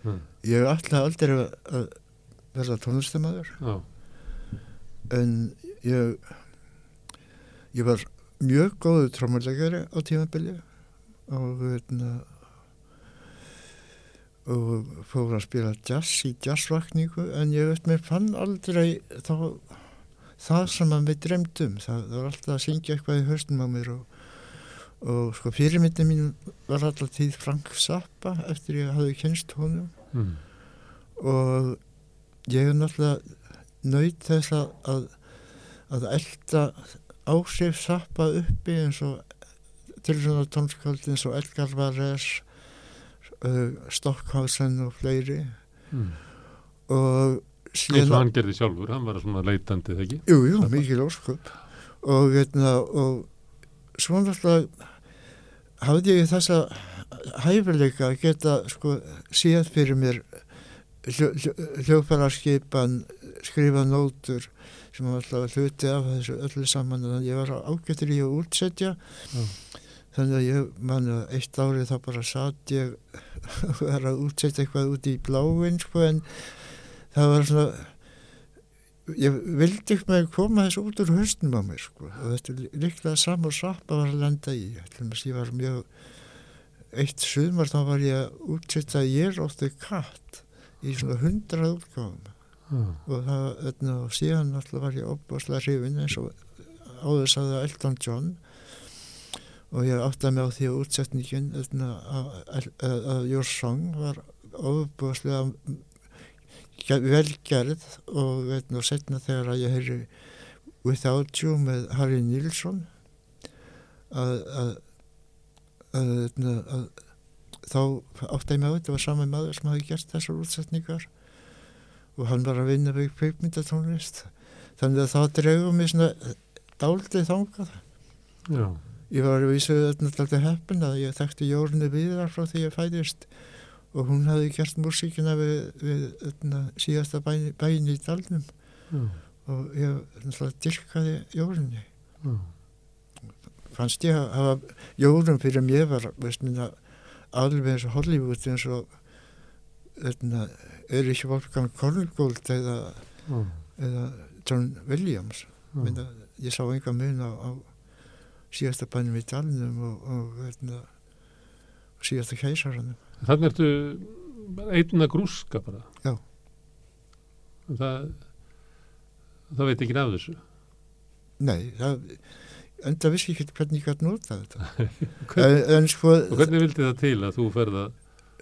Já, Ég ætla aldrei að verða tónlistamæður en ég, ég var mjög góðu trómulegari á tímabili og veitna, og fór að spila jazz í jazzvakningu en ég veit mér fann aldrei þá, það sem að við dremdum það, það var alltaf að syngja eitthvað í höstum á mér og, og sko fyrirmyndin mín var alltaf tíð Frank Zappa eftir ég hafði kynst honum mm. og ég hef náttúrulega nöyt þess að, að, elda áhrif sappa uppi eins og til svona tónskáld eins og Edgar Varese uh, Stockhausen og fleiri Mm. og eins og hann gerði sjálfur, hann var svona leitandi þegar ekki? jú, jú, Zappa. mikil ósköp og, veitna, og svo náttúrulega hafði ég þessa hæfileika að geta sko síðan fyrir mér hljó, hljó, hljófararskipan skrifa nótur sem var alltaf hluti af þessu öllu saman að ég var ágættur í að útsetja Já. þannig að ég man að eitt árið þá bara satt ég og var að útsetja eitthvað út í bláin sko en það var svona ég vildi ekki með koma þessu út úr höstum á mér sko. Og þetta er líklega sam og sappa var að lenda í. Þess að ég var mjög eitt sumar þá var ég að útsetja ég rótti katt í svona hundrað útgáfum. Já, og það, öðna, og síðan alltaf var ég opbáslega hrifin eins og áður sagði Elton John. Og ég átti mig á því að útsetningin að, að, að Your Song var opbáslega velgerð og, öðna, og setna þegar að ég heyri Without You með Harry Nilsson að, að, að, öðna, að þá átti ég á þetta var saman maður sem hafi gert þessar útsetningar og hann var að vinna við kveikmyndatónlist þannig að það dregum mig svona dáldið þangað. Já, ég var að vísu þetta heppin að ég þekkti Jórni Viðar frá því ég fæðist og hún hafði gert músíkina við, við öðna, síðasta bæni, bæni í dalnum. Já, og ég náttúrulega dyrkaði Jórni já. fannst ég að hafa Jórn fyrir mér var minna alveg eins og Hollywood eins og öðna, Erich Wolfgang Korngold eða, já, eða John Williams. Minna, ég sá enga mun á, á síðasta bænum í dalnum og, og veitna, síðasta keisaranum Þannig ertu einna grúska bara. Já. Það, það veit ekki af þessu. nei, það enda vissi ekki hvernig ég gæti nota þetta en, en sko og hvernig vildi það til að þú ferða?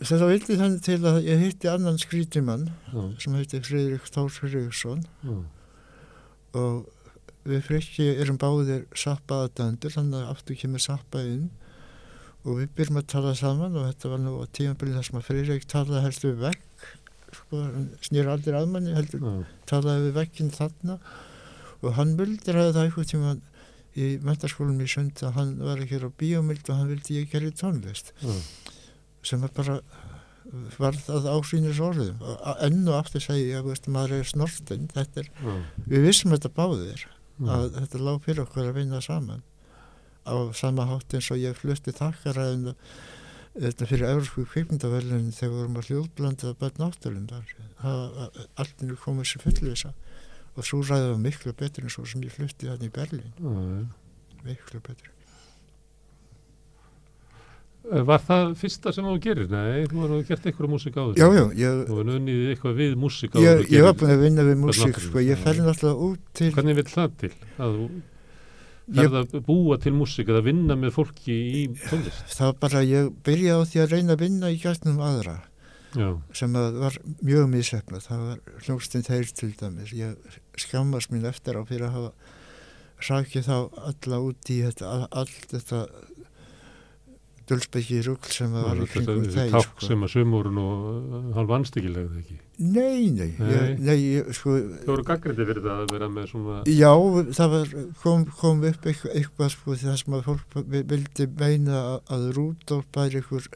þetta vildi þannig til að ég hitti annan skrítimann Já, sem heiti Friðrik Þór Friðriksson og við frikki erum báðir sappa aðdændur þannig að aftur kemur sappa inn og við byrjum að tala saman og þetta var nú á tímabilið þar sem að Friðrik talaði helst við vekk sko, hann snýr aldrei að manni heldur já, talaði við vekkinn þarna. Og hann vildi ræða það eitthvað tíma í mentarskólum í sund að hann var ekki á bíómynd og hann vildi ég gerði tónlist. Já, sem var bara var það ásýnis orðum. Og enn og aftur segi ég að maður er snortinn er, já, við vissum þetta báðir að þetta lág fyrir okkur að vinna saman á sama hátt eins og ég flutti þakkaræðin þetta fyrir Európsku kvikmyndaverðin þegar við vorum að hljóðblanda börn náttúrlundar allt er komið sér fullvisa og svo ræði var miklu betur en svo sem ég flutti þannig í Berlín já. miklu betur Eh, Var það fyrsta sem þú gerir? Nei, þú var gert eitthvað músík á þessu. já, já, ég, Þú var unnið eitthvað við músík á ég, var búin að vinna við músík sko, ég fer náttúrulega út til Hvernig vil það til? Að þú ferð að búa til músík, að vinna með fólki í tónlist? það var bara, ég byrjaði á því að reyna að vinna í gætnum aðra Já, sem að var mjög misefnað það var hljómsdinn þeir til dæmis ég skammast mín eftir á fyrir að hafa sakið þá alla út í þetta, all- allt þetta dölsbeki rugl sem var í kringum þeir takk sko. sem að sum voru nú hann vannstikilegði ekki. Nei, nei, Nei. Nei sko, Þau voru gaggrindi fyrir það að vera með svona, já, það var, kom, kom upp eitthvað, eitthvað sko, sem að fólk vi- vildi meina að, að Rúdolf bæri ykkur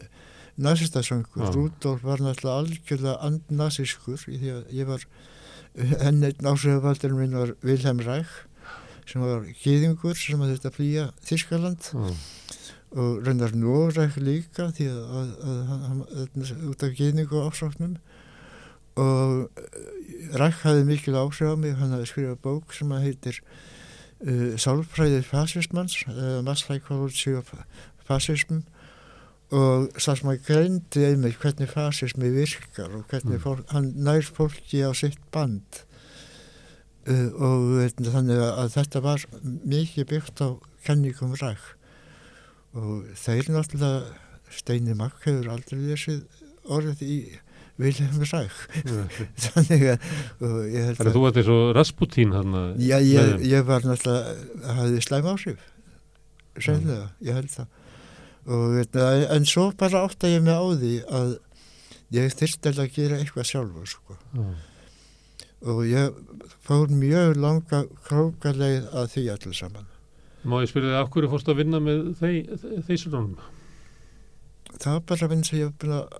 nazistasöngur. Já. Rúdolf var náttúrulega algjörlega andnaziskur því að ég var, henn einn ásöðavaldurinn minn var Vilhelm Ræk sem var gýðingur sem að þetta flýja Þískaland já, og reyndar Noreg líka því að, að, að hann, út af gýðningu og ásóknum og Ræk hafði mikil áhrif á mig. Hann hafði skrifað bók sem að heitir uh, Sálfræði fasismans uh, Maslækvalutsi og fasism og það sem að greindi einmitt hvernig fasismi virkar og hvernig Mm. fólk, hann nær fólki á sitt band. Uh, og veitna, þannig að, að þetta var mikið byggt á kenningum ræk og þeir náttúrulega Steini Makk hefur aldrei lesið orðið í Vilhelm ræk þannig að Þannig að þú ert eins og Rasputín hann Já, ég, ég var náttúrulega hafði slæm áhrif. Sennilega, ég held það. Og veitna, en svo bara átta ég mig á því að ég þyrst að gera eitthvað sjálfur sko. Og ég fór mjög langa krókaleið að því allir saman. Má ég spyrja þig af hverju fórst að vinna með þei, þeisurunum? það var bara vinn sem ég að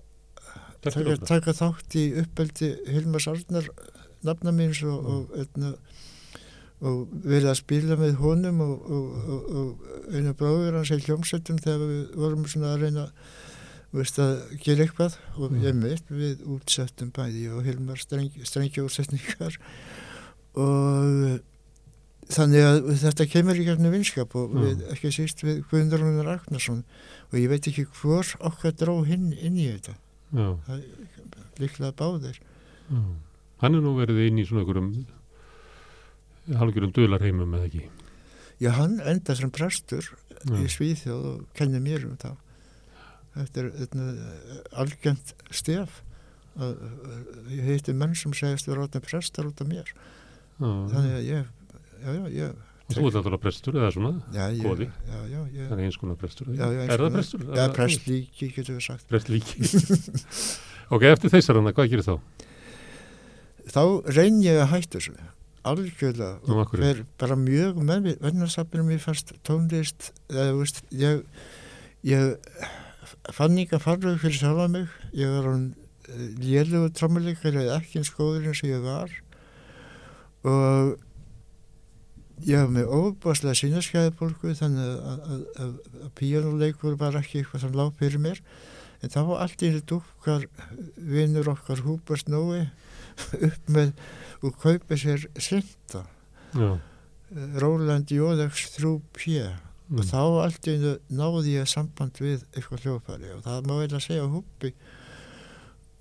taka, taka þátt í uppeldi Hilmars Arnar nafna míns og, Mm. og, og, og verið að spila með honum og, og, og, og einu bróður hans í hljómsveitum þegar við vorum svona að reyna veist, að gera eitthvað og Mm. ég mitt við útsettum bæði og Hilmar strengi, strengi útsetningar og þannig að þetta kemur í gegnum vinskap og Mm. við, ekki síst við Guðndur Ragnarsson og ég veit ekki hvor okkar dró hinn inn í þetta líklega báðir já. Hann er nú verið inn í svona einhverjum halgjörum dularheimum eða ekki. já hann enda sem prestur Já, í Svíþjóð og kenni mér um það þetta er þetta, algjönd stef að, að ég heiti menn sem segist vera áttan prestar út af mér já. þannig að ég ég, þú ert alltaf prestur eða svona, já, ég, Goði. já, já, ég það er eins konar prestur. Er það prestur? já, prest líki, getur við sagt Prest líki. ok, eftir þeisar hana, hvað gerir þá? þá reyn ég að hætta þessu algjörlega Nú, og fer bara mjög með mér vennarsappinu mér fannst tónlist eða veist, ég ég fann ekki að fara fyrir sjálfa mig ég var hann lélugu trommuleikar eða ekki eins góður eins og ég var og ég haf með óbáslega sínaskæðibólku þannig að, að, að, að píjónuleikur var ekki eitthvað sem lág fyrir mér. En þá allt í þetta dúkkar vinnur okkar Húbert Nói upp með og kaupið sér synda Já, Roland Jóðags 3P mm. og þá allt í einu náði ég samband við eitthvað hljófari og það má eiginlega segja húpi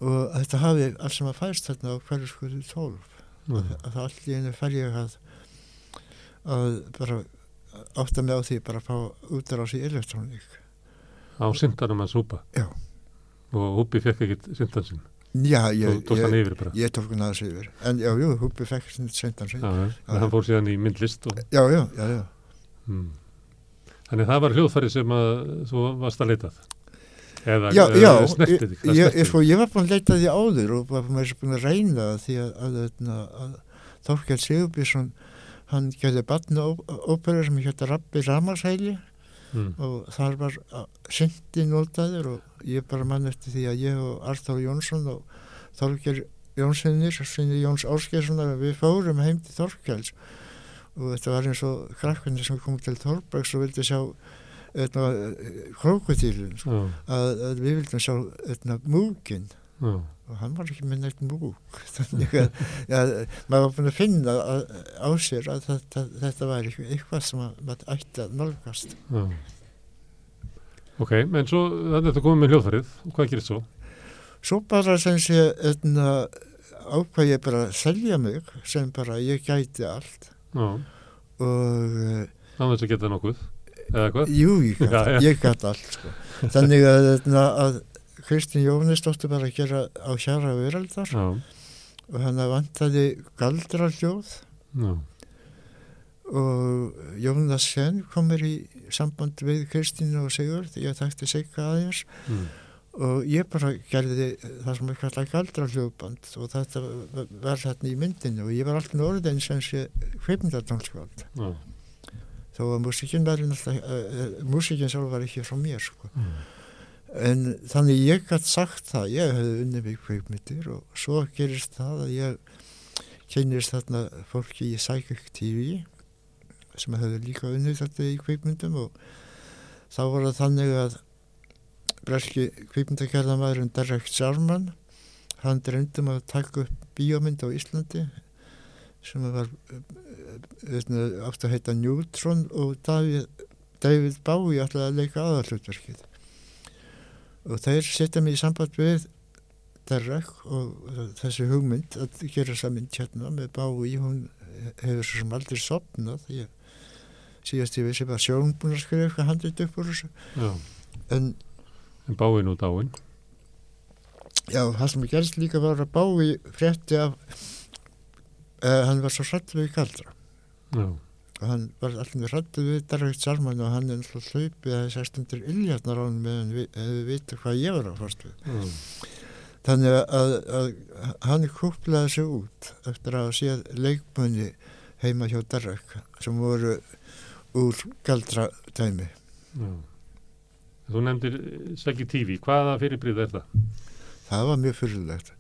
og þetta hafi alls sem að fæst þarna á hverju skoðu 12 Já. að það allt í einu fer ég að að bara átta mig á því bara að fá útrás í elektrónik á syndanum hans húpa. Já. Og húpi fekk ekkit syndan sinn. já, ég, hann ég, ég tók hann aðeins yfir en já, jú, húpi fekk já, já. En hann fór síðan í myndlist og... já, já, já, já. Mm. Þannig það var hljóðfæri sem að þú varst að leitað. Eða Já, eða já, snertið ég, ég, ég, sko, ég var búin að leita því áður og var þess að reyna því að, að, að, að Þorkjell Sigurbjörnsson hann gerði batna óperu sem hétta Rabbi Ramarsæli Mm. og þar var syndi notaður og ég bara mann eftir því að ég og Arþór Jónsson og Þorkjell Jónssonir, sinni Jóns Áskeirssonar við fórum heim til Þorkjells og þetta var eins og krakkarnir sem kom til Þorbergs og vildi sjá krokodílun Já, að, að við vildum sjá etna, múkin já, og hann var ekki með neitt múk þannig að ja, maður var búin að finna að, á sér að þetta, þetta var eitthvað, sem að maður ætti að nálgast já. Ok, en svo þannig að þetta komið með hljóðfærið. Og hvað gerir svo? svo bara sem sé etna, ákvað ég bara að selja mig sem bara ég gæti allt Já, og eh, þess að geta nokkuð. Jú, ég gæti, allt sko. þannig að, etna, að Kristín Jónis stóttu bara að gera á hjara veraldar Já, og hann vantaði galdraljóð já, og Jónas Sen kom mér í samband við Kristínu og Sigurd ég þekkti Sigga aðeins mm. og ég bara gerði það sem ég kallaði galdra hljóðband og þetta var hérna í myndinu og ég var alltaf orðin sem sé hvipmyndardansskvald Já. þó að músikinn var uh, músikinn sjálf var ekki frá mér sko. Mm. En þannig ég gætt sagt það ég hefði unnið mig kveikmyndir og svo gerist það að ég kynist þarna fólki í Psychic TV sem hefði líka unnið þetta í kveikmyndum og þá var það þannig að breski kveikmyndagerðamæðurinn Derek Jarman hann dreyndum að taka upp bíómynd á Íslandi sem var uh, átt að heita Neutron og David, David Bowie ætlaði að leika aðalutverkið og þeir setja mig í samband við Derek og þessi hugmynd að gera þessa mynd hérna með Bowie hún hefur svo sem aldrei sopnað ég síðast ég vissi bara sjálfum búin að skrifa eitthvað handið upp úr þessu en En báinn og dáinn. já, það sem gerst líka var að Bowie frétti af uh, hann var svo hrættu við galdra Já. Og hann var allir hrættu við Derek Jarman og hann er alltaf hlaupið að þess stundir illjarnar á hann meðan við, við vita hvað ég var að fórst við Já. Þannig að, að hann kúplaði sig út eftir að sé leikmunni heima hjá Derek sem voru úr galdra dæmi. Já. Þú nefndir Seggi TV. Hvaða fyrirbrið er það? Það var mjög fyrirlegt.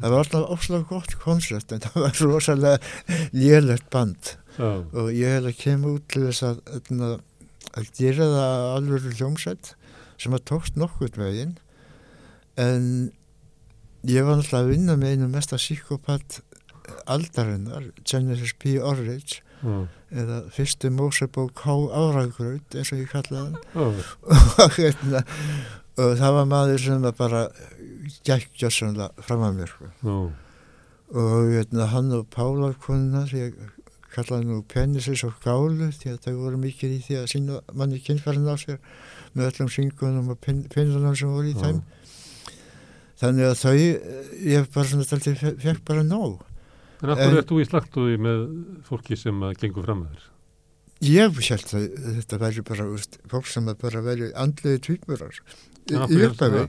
Það var alltaf ósláð gott koncept en það var rosalega lélegt band Já. og ég hef að kemur út til þess að, að, að gera það alveg hljómsett sem að tókst nokkurt veginn en ég var náttúrulega að vinna með einu mesta psykopat aldarinnar, Genesis P. Orridge Já. eða fyrstu Mósebók H. Áragraut eins og ég kallaði hann Já. og, hérna, og það var maður sem bara gætt gjössanlega fram að mér sko. Já. og hérna, hann og Pála konuna ég kallaði nú Pennisis og Gálu því að það voru mikið í því að sína manni kynfærin á sér með öllum syngunum og pinnunum sem voru í þeim þannig að þau ég bara svona taldi fekk bara nóg En af hverju ert þú í slagtuði með fólki sem að gengur fram að þér? ég held að þetta væri bara fólk sem að bara veri andliði tvíburar í, En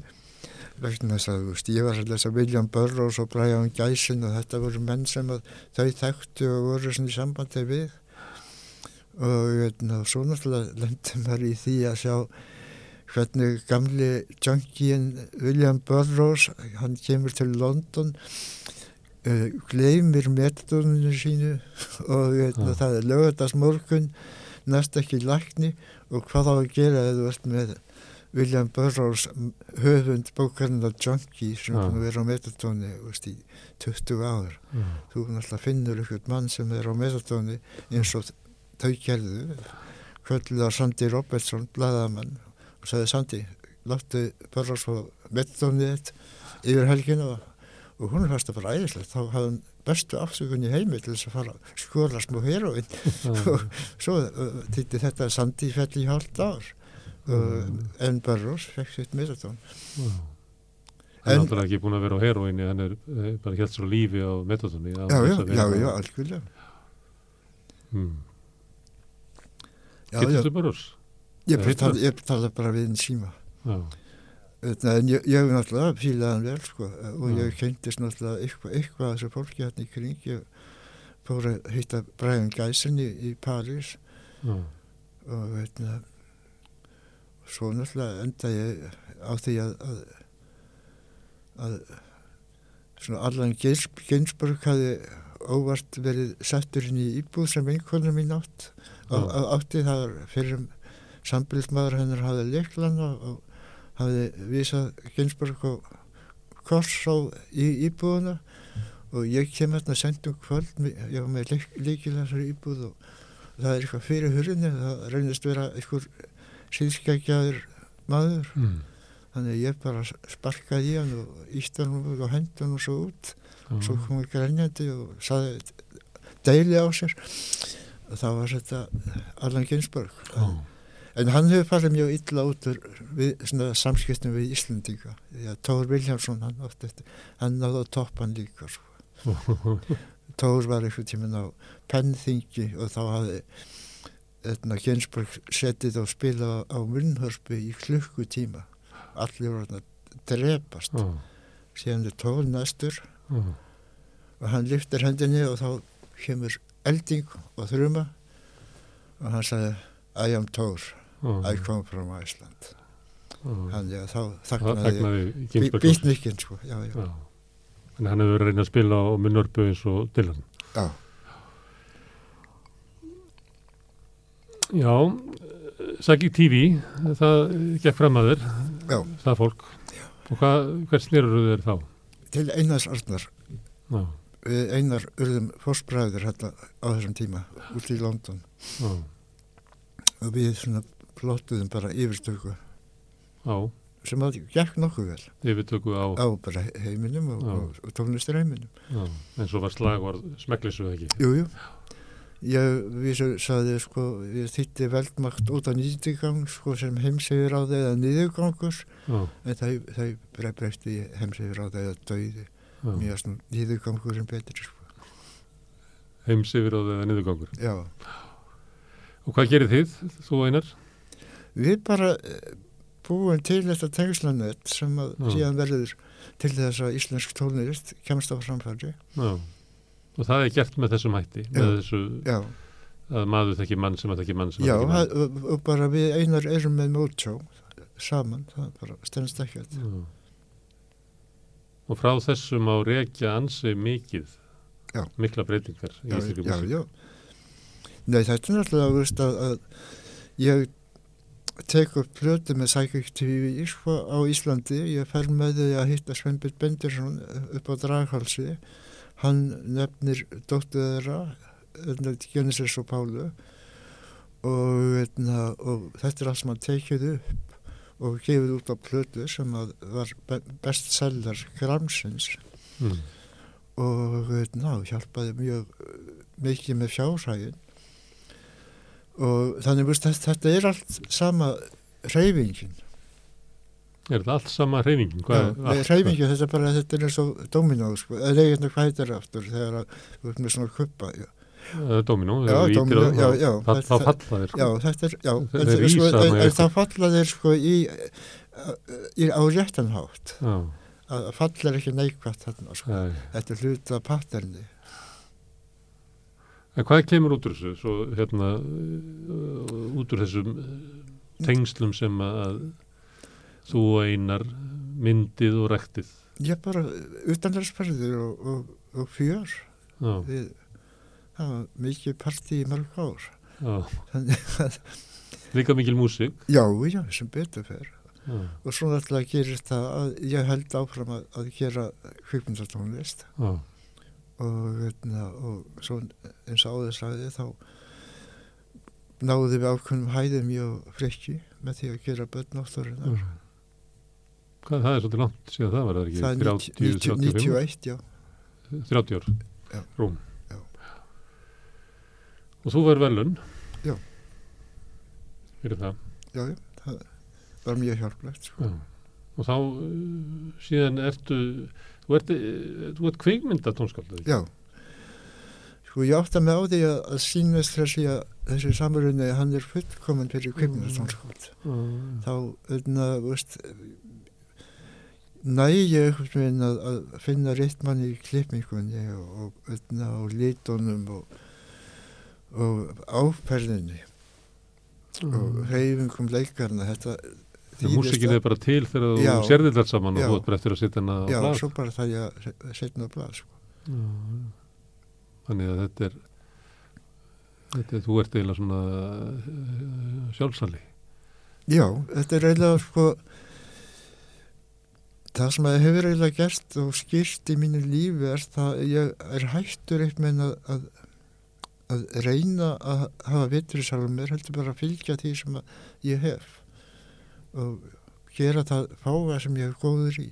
vegna þess að úst, ég var að lesa William Burroughs og Brian Gæsin og þetta voru menn sem að þau þekktu og voru í sambandi við og hérna, svo náttúrulega lendi maður í því að sjá hvernig gamli junkien William Burroughs hann kemur til London uh, gleymir metoduninu sínu og hérna, Já. það er lögðast morgun næst ekki lækni og hvað á að gera ef þú ert með William Burroughs höfund bókarinn af Junkie sem að vera á metadóni veist, í 20 ár. Já. þú náttúrulega finnur ykkur mann sem er á metadóni eins og þau gerðu kvölduða Sandi Robertson bladamann og sagði Sandi láttu Burroughs á metadóni þitt yfir helginu og, og hún fannst það bara æðislegt. Þá hafði hann bestu afsökunni heimi til þess að fara skóla smá heroinn Já. svo uh, týtti þetta Sandi fell í hálft ár uh, en Burroughs fekk sitt Já. En- Hann er náttúrulega ekki búin að vera á heroinni, hann er eh, bara helt svo lífi á metodóni. já, já, já, já, algjörlega Mm. Getur þú oss? ég, ég, ég tala bara við en síma Já. En ég, ég náttúrulega fílaði hann vel sko, og ég kynntist náttúrulega eitthvað, af þessu fólki hérna í kring ég fór að hitta Brian Geisen í, í París Já. og veitna, svo náttúrulega enda ég á því að, að, að svona Allan Ginsburg hafi óvart verið settur inn í íbúð sem einhvernum mín átt á, Já. á, átti það fyrir sambilsmaður hennar hafði leiklan og, og hafði vísað Ginsburg og kors á í íbúðuna og ég kem hérna sendum kvöld ég var með leik, leikil þessari íbúð og það er eitthvað fyrir hurðinni það reynist vera eitthvað síðskækjaður maður Mm. þannig að ég bara sparkaði í hann og ítti hann og hendi hann og svo út Já. svo kom ég grænjandi og saði deili á sér og þá var þetta Allan Ginsberg Já. en hann hefur farið mjög illa út við, samskiptum við Íslandinga því að Tóður Viljámsson hann, hann náði að toppa hann líka sko. Tór var eitthvað tíminn á pennþingi og þá hafði Gensburg settið og spila á munnhörpu í klukkutíma. Allir voru að drepast. Já, síðan er Tór næstur. Já, og hann lyftir hendinni og þá kemur elding og þrjuma og hann sagði I am Tór, I já, come from Iceland. Þannig að þá Ginsberg býtnikinn sko, já, já. En hann hefur verið að reyna að spila á munnörpu eins og Dylan. já. Já, Saki TV, það gekk fram að þér, Já. það fólk. Og hvað, hver snýrur þér þá? til Einars Arnar Já, við Einar urðum fórsbræður hérna á þessum tíma út í London já, og við svona plottuðum bara yfirstöku já, sem að gekk nokkuð vel yfirtöku á, á bara heiminum og, Já. og, og tónlistur heiminum já, eins og var slagvarð smeklissu ekki. Jú, jú ég vísu saði sko ég þýtti veldmakt út á nýtingang sko sem heimsefir á þeir eða niðurgangur. Já, en það, það bre- breytti heimsefir á þeir eða dauði. Já, mjög svona niðurgangur sem betri sko. Heims yfir á þeirra niðurgangur. já. Og hvað gerir þið, þú einar? við bara eh, búum til þetta tengslanett sem að Já. síðan verður til þess að íslensk tónlist kemst á framfæri. Já, og það er gert með þessum hætti, með Já. þessu já, að maður þekki mann sem að þekki mann sem já að þekki mann. það- og, bara við einar erum með mótsjó saman, það bara stennst ekkert Já. Og frá þessum á rekja ansi mikið, Já. mikla breytingar já, já, já. Nei, þetta er náttúrulega veist, að, að ég tek upp plötu með Psychic TV sko, á Íslandi, ég fer með því að hitta Sveinbjörn Bendirsson upp á Draghalsi hann nefnir dóttu þeirra Genesis og Pálu. Og, veitna, og þetta er allt sem hann tekið upp og gefið út á plötu sem að var be- bestseller Gramsins. Mm. og ná, hjálpaði mjög uh, mikið með fjárhægin og þannig þetta, þetta er allt sama reyfingin Er þetta allt sama hreyfingin? Hvað, allt- reyfingin, þetta er bara þetta er eins og dominó sko. eða eigin hvað heitir það aftur þegar þú ert með svona kuppa já, Dominó, þegar þú dominó, á- já, þá- þetta- falla þér. já þetta er já, en, rísa sko, eitthvað. það falla þeir sko í, í á réttanhátt Já, að falla er ekki neikvægt þarna sko. þetta er hluta patterni En hvað kemur út úr þessu, svo hérna, uh, út úr þessum uh, tengslum sem að þú einar myndið og rektið? ég bara utanverðsperður og, og, og fjör. Við það var mikið partí í mörg ár. Líka mikil músík. já, já, sem betur fer. Já, og svo náttúrulega gerir það að ég held áfram að, að gera kvikmyndatónlist. Já, og, veitna, og svo eins og áður sagði þá náðu við ákveðnum hæðum mjög frekki með því að gera börn já. náttúrunar Hvað, það er svolítið langt síðan það var, það ekki það er 30, 90 75, 91, já 30 ár, Já. rúm. Já. Og þú verður velun. Já. Fyrir það. já, já, það var mjög hjálplegt sko. Og þá uh, síðan ertu, þú ert, uh, þú ert kveikmynda tónskaldið. já sko ég átta mig á því að, að sínast þessi að þessi samrunni hann er fullkominn fyrir kvikmyndatónskóld þá, öðna, veist næ ég einhvern veginn að, að finna réttmann í klippingunni og, og, öðna, og litunum og, og áferðinni og reyfingum leikarna þetta þýðist Músikin er bara til þegar þú Já. sérðir þetta saman og þú ert bara eftir að setja hana á já, blað. svo bara það ég að setna á blað sko. Já. Þannig að þetta er, þetta er þú ert eiginlega svona uh, sjálfsali. já, þetta er eiginlega sko það sem að hefur eiginlega gert og skýrt í mínu lífi er það að ég er hættur eitt með að, að að reyna að hafa vitur í sjálfum mér heldur bara að fylgja því sem ég hef og gera það fága sem ég er góður í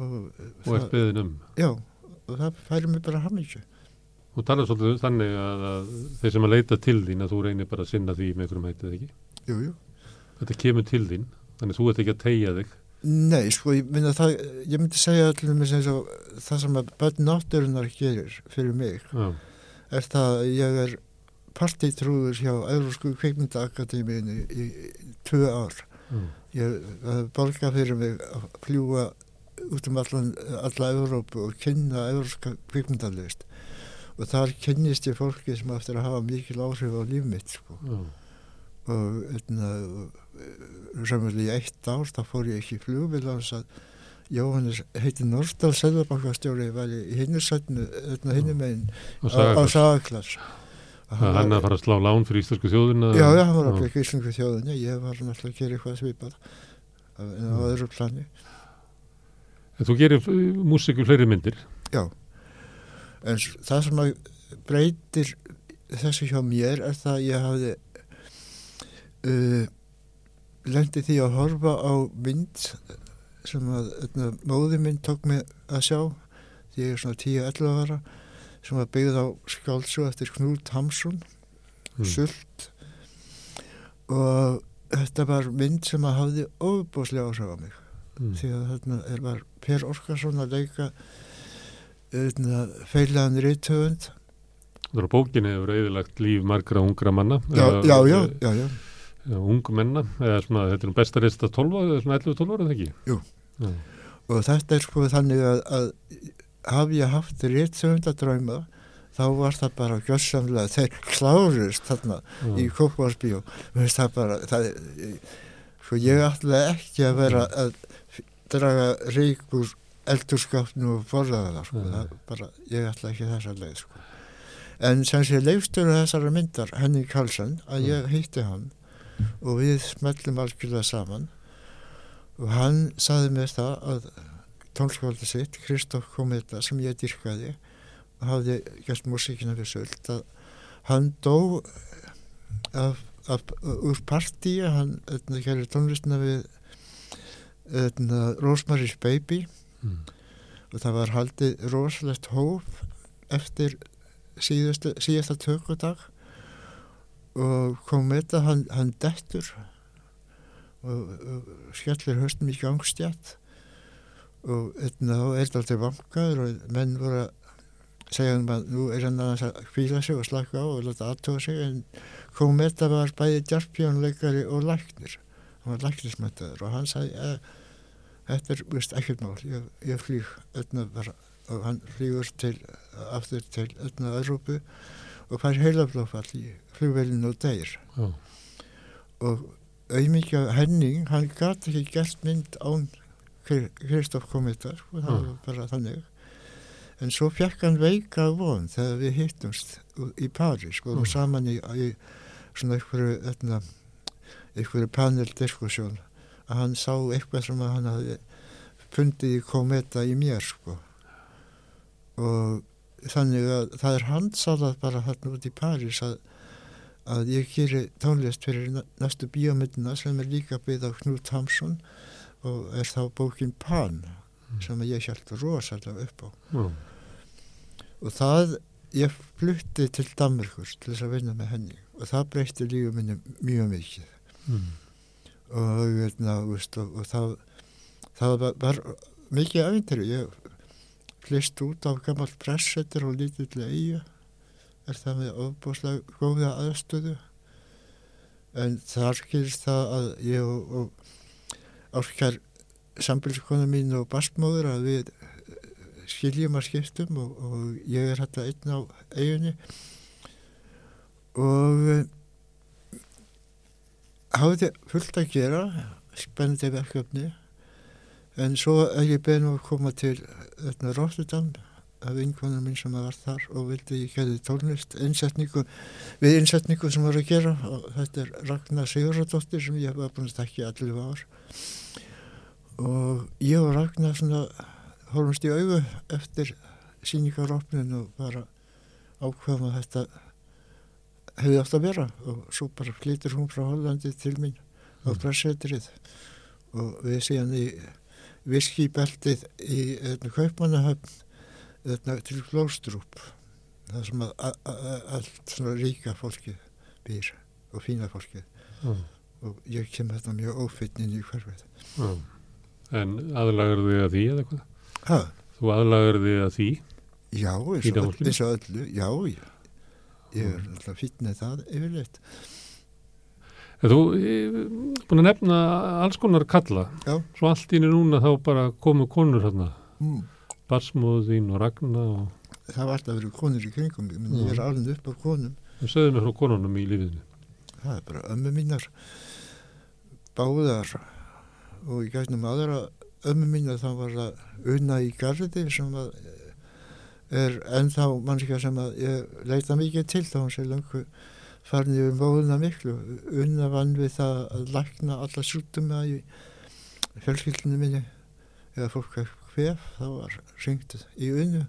og, og ert beðin um. já, og það færi mig bara ham ekki Þú talar svolítið þannig að, að þeir sem að leita til þín að þú reynir bara að sinna því með einhverjum hættið ekki. jú, jú, Þetta kemur til þín, þannig að þú ert ekki að tegja þig Nei, sko, ég, myndi það, ég myndi segja allir með sem svo, það sem að börn náttúrunar gerir fyrir mig Já, er það að ég er partitrúður hjá Eurósku kveikmyndaakademíinu í, í tvö ár. já, Ég hef borgað fyrir mig að fljúa út um allan, alla Európu og kynna Euróska kveikmyndalist og þar kynnist ég fólki sem eftir að hafa mikil áhrif á líf mitt, sko. já, og einna, raunverulega í eitt ár þá fór ég ekki í flugvill á þess að Jóhannes heiti Nordal Selvabankastjóri var í hinnursætnu hinnum megin og á, á sagði Sagaklass. Að hann að fara að slá lán fyrir íslensku þjóðina Já, já, hann var að byggja íslengu þjóðinni ég var náttúrulega að gera eitthvað svipað en á öðru plani. En Þú gerir músiku fleiri myndir. Já, en það sem að breytir þessu hjá mér er það að ég hafði uh, lendi því að horfa á mynd sem að öðna, móði minn tók mig að sjá því ég er svona 10-11 ára sem var byggð á skáldsú eftir Knút Hamsun Mm. Sult og þetta var mynd sem að hafði ofbúslega áhrif á mig mm. því að þarna er, var Per Orkarsson að leika öðna, feilaðan á bókinni hefur eðilagt líf margra ungra manna já, já, já, já, já, eða ung menna eða svona, þetta er nú besta reist að 12 eða svona 11-12 ára eða ekki Jú. Já, og þetta er sko þannig að, að hafi ég haft reythöfundadræma þá var það bara gjössamlega, þeir klárust þarna í já, Kópavarsbíó veist það bara það, sko ég ætla ekki að vera að draga rík úr eldurskapnu og borða það sko. Það bara, ég ætla ekki þessa leið sko. en sem sé leifstöru þessara myndar Henning Karlsson að ég hitti hann og við smellum algjörlega saman. Og hann saði mér það að tónskvölda sitt, Kristóf Kometa sem ég dyrkaði og hafði gert músíkina við söld að hann dó af, af, úr partíi hann öðna, gerir tónlistina við öðna, Rosemary's Baby. Mm. og það var haldið rosalegt hóf eftir síðasta tökudag og kom með það hann, hann dettur. Og, og skellir höstum í gangstjætt og öðna, þá er þetta alltaf vankaður og menn voru að segja hann að nú er hann að kvíla sig og slaka á og láta aðtóa sig en kom með það var bæði djarpjónleikari og læknir. Hann var læknismöndaður og hann sagði að þetta er vist ekkert mál. Ég, ég flýg öllna bara og hann flýgur til aftur til öllna Európu og fær heilaflófall í flugvelinu og deyr já, og auðmikið Henning hann gæti ekki gert mynd án Kristoff Komitar og það Mm. var bara þannig en svo fekk hann veika von þegar við hittumst í París og Mm. mm. saman í, í svona einhverju öllna, einhverju paneldiskusjón að hann sá eitthvað sem hann hafði fundið í kometa í mér sko og þannig að það er handsalað bara þarna út í París að, að ég gerir tónlist fyrir næ- næstu bíómyndina sem er líka byggð á Knut Hamsun og er þá bókin Pan sem ég hjælt rosalega upp á. Já, og það ég flutti til Danmörkur til þess að vinna með henni og það breytti lífið minni mjög mikið. Mm. og, veitna, veist, og, og það, það var, var mikið æfintri ég flist út á gammal pressetur og lítillega eiga er það með ofbúslega góða aðstöðu? En þar gerist það að ég og, og áskar sambilskona mín og bastmóður að við skiljum að skiptum og, og ég er hægt einn á eiginni og eh, hafði fullt að gera spennandi verkefni en svo er ég beðin um að koma til þetta Rotterdam af einhvernum minn sem var þar og vildi ég gerði tónlist innsetningu, við innsetningu sem var að gera. Og þetta er Ragnar Sigurðardóttir sem ég var búin að stakki allir ár. Og ég og Ragnar svona horfumst í augu eftir síningaropnin og bara ákveðum að þetta hefði átt að vera. Og svo bara flytur hún frá Hollandi til mín á Mm. pressetrið og við síðan í viskibeltið í kaupmannahöfn til Glóstrup það sem að, að, að allt svona ríka fólki býr og fína fólki já, og ég kem þetta mjög ófinn inn í hverfið já. En aðlagar þig að því eða hvað? ha, Þú aðlagar þig að því? já, eins og, öllu já, ég, ég er alltaf fýtnið það yfirleitt þú er búin að nefna alls konar kalla. Já. Svo allt í einu núna þá bara komu konur hérna. mm. Barsmóðu þín og Ragna og það var alltaf verið konur í kringum menn ég er alveg upp af konum það sögðu mér frá konunum í lífiðinu. það er bara ömmu mínar báðar og í gætnum aðra ömmu mínar þá var það unna í gardi sem að er ennþá mannskja sem að ég leita mikið til þá hún sé langu farin yfir móðuna miklu unna vann við það að lækna alla sjúkduma í fjölskyldinu minni. Eða fólk er hvef þá var ringt í unnu.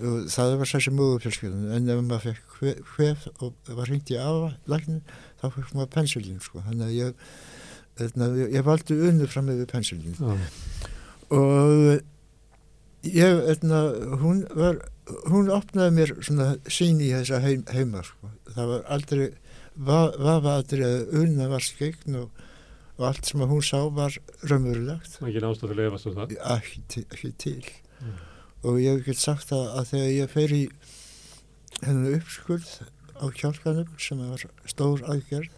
Og það var þessi móðufjölskyldinu en ef maður fekk hve- hvef og var ringt í afa læknin þá fekk maður pensilín sko. Þannig að ég, þarna, ég, valdi unnu fram yfir pensilín. Já. og ég, þarna, hún var hún opnaði mér svona sín í þessa heim, heima sko. það var aldrei va- vafa aldrei að unna var skegn og, og allt sem hún sá var raunverulegt er ekki að efast um það. ekki, ekki til Mm. og ég get sagt að, að þegar ég fer í hennar uppskurð á kjálkanum sem var stór aðgerð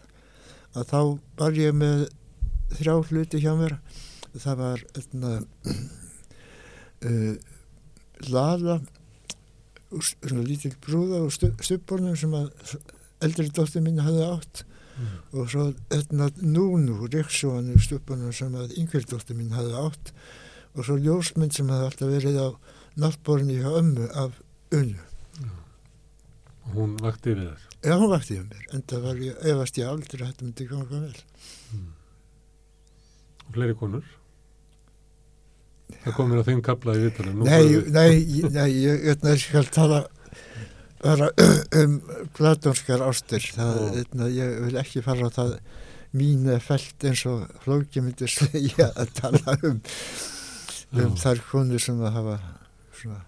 að þá var ég með þrjá hluti hjá mér það var etna, uh, úr s- svona lítil brúða og stubbornum sem að eldri dóttir mín hafði átt Mm. og svo etna, núnu ríksóanu stubbornum sem að yngri dóttir mín hafði átt og svo ljósmynd sem hafði alltaf verið á náttborni hjá ömmu af unnu Og hún vakti við þér. Já, hún vakti um mér, en það var ég, efast ég aldrei að þetta myndi ganga vel. Og fleiri konur. Það komir að þeim kapla í vitanum. Nei, nei, nei, ég, ég, ég skal tala um platónskar ástir. Það, eitna, ég vil ekki fara á það mín er felt eins og flóki myndi segja að tala um, um þær konur sem að hafa svona,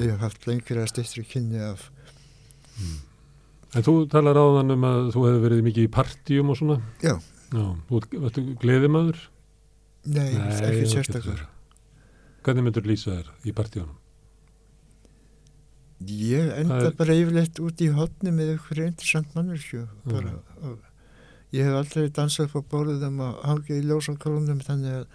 við hafa haft lengur að styttri kynni af En þú talar áðan um að þú hefði verið mikið í partíum og svona. Já. Já, þú ert- varstu gleðimaður? Nei, það ekki verið. Hvernig myndur lýsa þér í partíunum? Ég enda er- bara yfirleitt út í hotni með ykkur interessant manneskju bara, og ég hef aldrei dansað på borðum og hangið í ljósakrónum þannig að,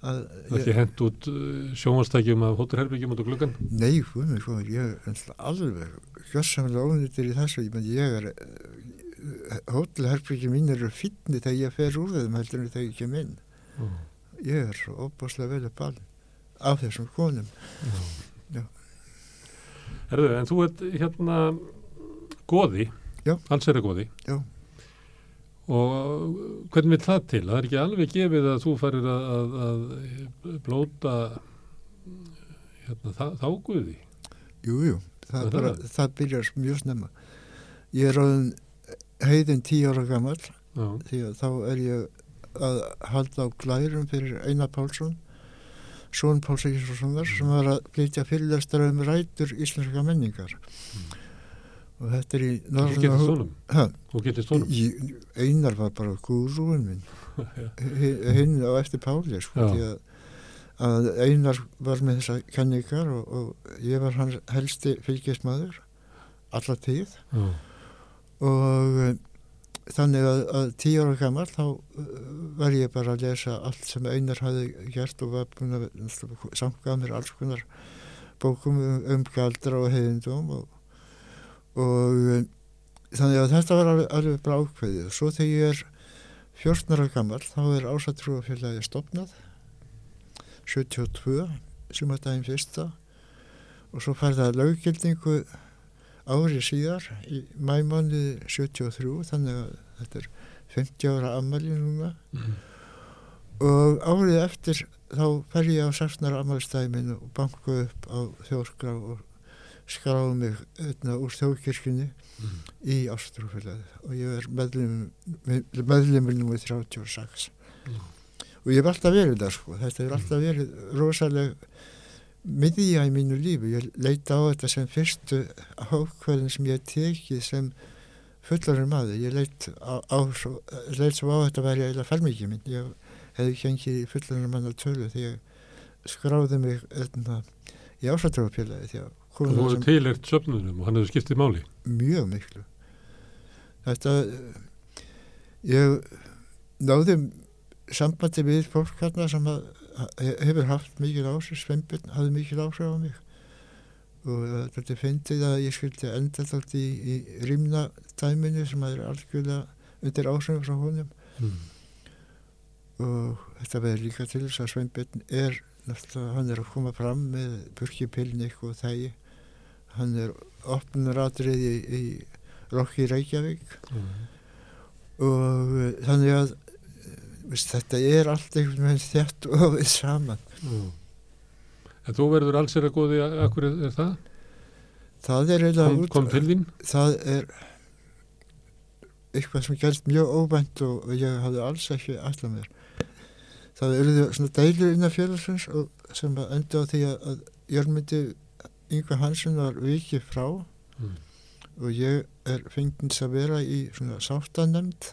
að Það er ekki hent út uh, sjónvastækjum af hótturherbyggjum út á gluggan? nei, hún er hvað, ég er alveg gjössamlega ónýttir í þessu ég, meni, ég er hótelherbyggi mín eru fínni þegar ég fer úr þeim heldur en þegar ég kem inn Já. ég er svo óbáslega vel upp alveg af þessum konum Já. Herðu, en þú ert hérna goði, Já. alls er það goði. Já. Og hvernig vil það til? Það er ekki alveg gefið að þú farir að, að, að blóta hérna, þá, þá guði. Jú, jú, það, það bara, það? það byrjar mjög snemma. Ég er ráðin heiðin tíu ára gammal því að þá er ég að halda á glærum fyrir Einar Pálsson, Són Páls Ísvarssonar sem var að flytja fyrirlestar um rætur íslenska menningar. Og þetta er í þú honum. í, Einar var bara gúrúin minn, Hi- hinn á eftir Páli, sko, að, að Einar var með þessa kenningar og, og ég var hans helsti fylgismæður alla tíð. Já, og þannig að, að tíu ára gammal þá uh, var ég bara að lesa allt sem Einar hafði gert og var búin að samkað mér alls konar bókum um, um galdra og heiðindum og, og þannig að þetta var alveg, alveg bara ákveðið. Og svo þegar ég er 14 ára gammal þá er ásatrúafélagi stopnað 72 sem að daginn fyrsta og svo fær það löggildingu ári síðar í mæmániði 73 þannig að þetta er 50 ára ammali núna Mhm. og árið eftir þá fer ég á 16 ára ammælstæmin og banku upp á þjórskrá og skráðu mig öðna, úr þjóðkirkjunni Mhm. í Ástrúfélagi og ég er meðlum meðlumur nr. 36 Já. og ég hef alltaf verið það sko þetta hefur alltaf verið rosaleg miðja í mínu lífi. Ég leita á þetta sem fyrstu ákveðin sem ég hef tekið sem fullarinn maður. Ég leit, á, á leit svo á þetta að vera eiginlega fermikið minn. Ég hefði gengið í fullunar manna tölu því ég skráði mig í ásættrafafélagi því að og konur þú hefur tilhert söfnunum og hann hefur skiptið máli. Mjög miklu. Þetta ég náði sambandi við fólk hérna sem að, hefur haft mikil áhrif Sveinbjörn hafði mikil áhrif á mig og uh, þetta fyndið að ég skildi enda þátt í, í rýmna dæminu sem að er algjörlega undir áhrifum frá honum mm. og þetta verður líka til þess að Sveinbjörn er náttúrulega, hann er að koma fram með burkipilnik og þægi hann er opnuratrið í, í Rokki Reykjavík Mm. og uh, þannig að veist, þetta er allt einhvern veginn þett og við saman Mm. en þú verður alls er að góði akkur er, er það? það er eiginlega kom, út kom til þín? það er eitthvað sem gerst mjög óvænt og, ég hafði alls ekki alltaf mér það eruðu svona deilur innan félagsins og sem að enda á því að, að Jörgmundi Yngvar Hansson var vikið frá Mm. og ég er fengins að vera í svona sáttanemnd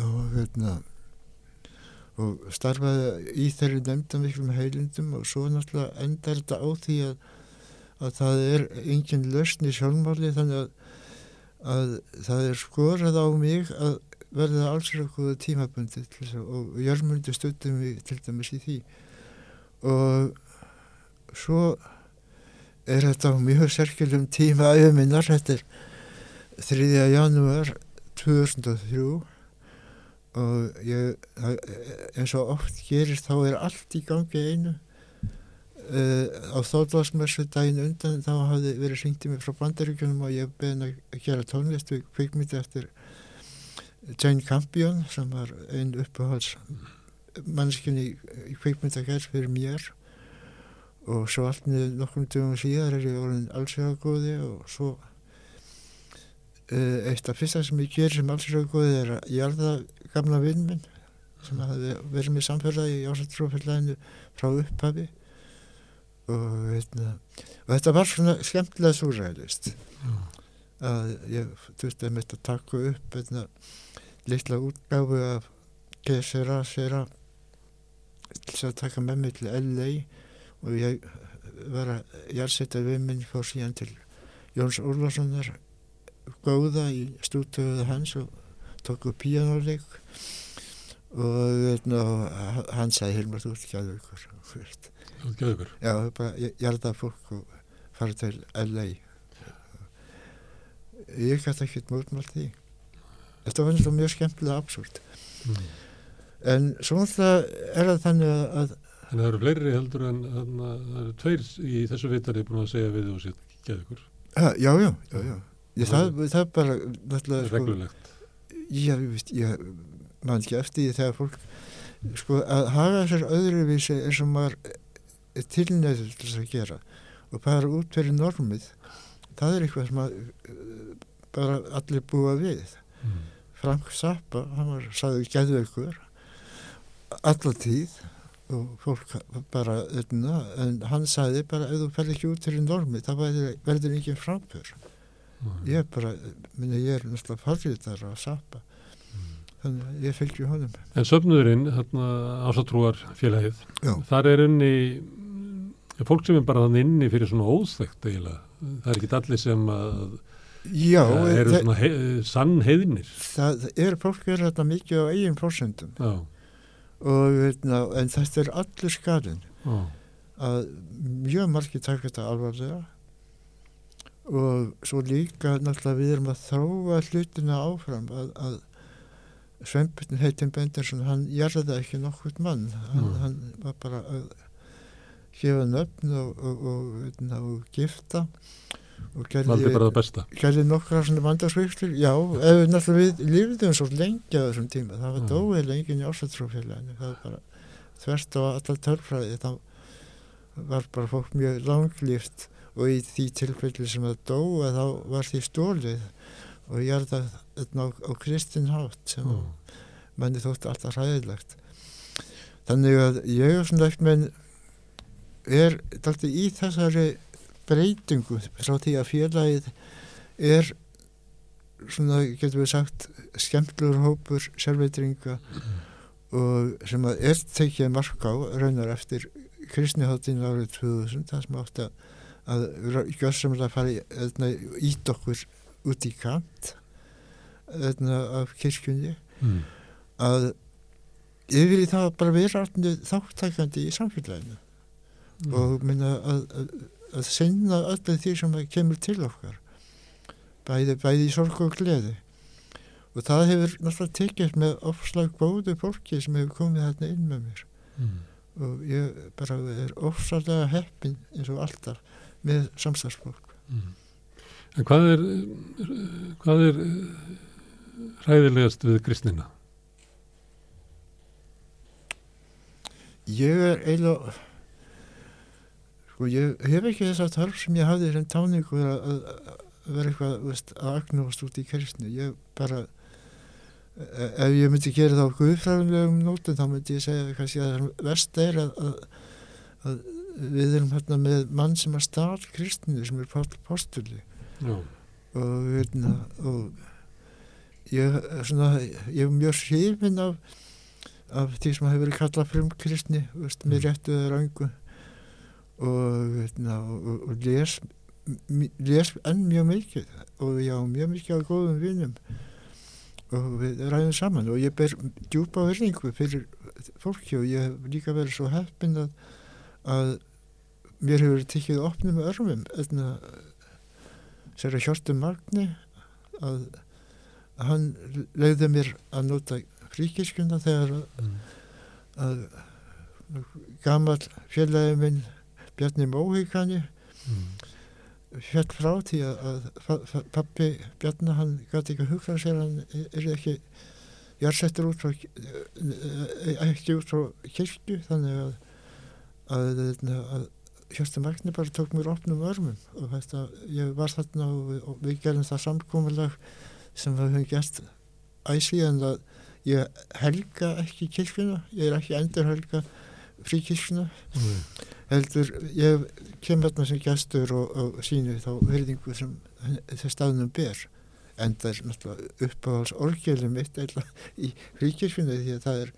og hérna og starfaði í þeirri nefnda miklum heilindum og svo náttúrulega endar þetta á því að, að það er engin lausn í sjálfmáli þannig að, að það er skorað á mig að verða alls eitthvað tímabundi og Jörgmundi stuttum mig til dæmis í því og svo er þetta á mjög sérkjölum tíma auðminnar, þetta er 3. janúar 2003 og ég, eins og oft gerist þá er allt í gangi einu. Uh, á þóðlásmessu daginn undan þá hafði verið syngt í mig frá bandaríkjunum og ég beðin að gera tónlist við kvikmyndi eftir Jane Campion sem var einn uppáhalds mannskjunni í kvikmyndagerð fyrir mér. Og svo allt niður nokkrum dögum síðar er ég orðin allsjögagóði og svo eitt af fyrsta sem ég ger sem allsjögagóði er að jarða gamla vinn minn sem hafði verið með samfélagi í ásættrófélaginu frá upphafi. Og, veitna, og þetta var svona skemmtilega súræðist að ég þurfti að mitt að taka upp veitna, litla útgáfu af Gesera Sera til að taka með mig til LA og ég var að jarðsetja við minn fór síðan til Jóns Ólfarssonar góða í stúdtöfuðu hans og tók upp píanóleik og veitna, hann sagði Hilmar þú ert gæðu ykkur Þú ert geðugur. já, bara jarða fólk og fara til LA ég gæti ekkert mótmált því þetta var náttúrulega mjög skemmtilega absúrt Mm. en svo náttúrulega er það þannig að, að En það eru fleiri heldur en þannig að það eru tveir í þessu vitari búin að segja við og sér geðugur. Ha, já, já, já, já. Ég, það, það er bara sko, Reglulegt. ég veist, ég man ekki eftir því þegar fólk, sko, að haga sér öðruvísi eins og maður er tilnæður til þess að gera og bara út fyrir normið, það er eitthvað sem að eh, bara allir búa við. Mm. Frank Zappa, hann var sagði geðveikur alla tíð og fólk bara öllna, en hann sagði bara ef þú fer ekki út fyrir normi það verður ekki framför Mm. ég bara, minni ég er náttúrulega farriðar að Zappa þannig að ég fylgju honum En söfnuðurinn, þarna ásatrúar félagið, Já. þar er inni er fólk sem er bara þannig inni fyrir svona óþvegt eiginlega. Það er ekki allir sem að Já, það eru það, svona hei, sann heiðnir. það, er fólk er þetta mikið á eigin prósendum Já, og veitna, en þetta er allir skarinn að mjög margir taka þetta alvarlega og svo líka náttúrulega við erum að þróa hlutina áfram að, að Sveinbjörn heitin Bendersson hann jarði ekki nokkurt mann hann, Mm. hann var bara að gefa nöfn og, og, og, veitna, og gifta og besta. gerði nokkra svona vandarsvíkslur já, ef við náttúrulega við lífðum svo lengi á þessum tíma, það var Mm. dóið lengi í ásættrófélaginu, það var bara þvert á allar tölfræði, þá var bara fólk mjög langlíft og í því tilfelli sem það dóa þá var því stólið og ég er það á, á kristin hátt sem Já. manni þótti alltaf hræðilegt þannig að ég er svona ekki menn er dálítið í þessari breytingu frá því að félagið er svona, getur við sagt skemmtlur hópur selvveitringa og sem að er tekið mark á raunar eftir kristniháttin árið 2000 það sem átti að gjössamlega fara ít okkur út í kant öðna, af kirkjunni mm. að yfir í það bara vera þáttækandi í samfélaginu mm. og minna að, að, að sinna öllu því sem kemur til okkar bæði, bæði í sorg og gleði og það hefur náttúrulega tekið með ofslag góðu fólki sem hefur komið þarna inn með mér mm. og ég bara er ofsalega heppin eins og alltaf með samstagsfólk mm. En hvað er hvað er hræðilegast við kristnina? Ég er eiginlega sko ég hef ekki þess að tarf sem ég hafði sem táningur að, að, að vera eitthvað veist, að agnúast út í kristni ég bara e, ef ég myndi gera það á guðfræðumlegum nótum þá myndi ég segja að það verst er að, að við erum hérna með mann sem að stál kristinu sem er Pál Postuli. Já. og, hérna, og ég, svona, ég er mjög hrifin af, af því sem hefur verið kallað frumkristni veist, með réttu eða rangu og, hérna, og, og les, les enn mjög mikið. Og já, mjög mikið á góðum vinum. Og við ræðum saman. Og ég ber djúpa verningu fyrir fólki og ég hef líka verið svo heppin að, að mér hefur tekið opnum örmum enna sér að Hjortur Magni að, hann leiði mér að nota fríkirkjuna þegar að, Mm. að gammal félagi minn Bjarni Móhíkani Mm. fjall frá því að, að pappi Bjarni hann gæti ekki að hugsa sér hann er ekki jarsettur út frá ekki út frá kirkju þannig að að, að, að Hjörstu Magni bara tók mér opnum örmum og þetta, ég var þarna og, og við gerum það samkómulag sem við höfum gert æsíðan að ég helga ekki kirkjuna, ég er ekki endur helga fríkirkjuna Mm. heldur, ég kem hérna sem gestur og, og sínu þá verðingu sem þess staðnum ber en það er náttúrulega uppáhalds orgelum mitt eða í fríkirkjunni því að það er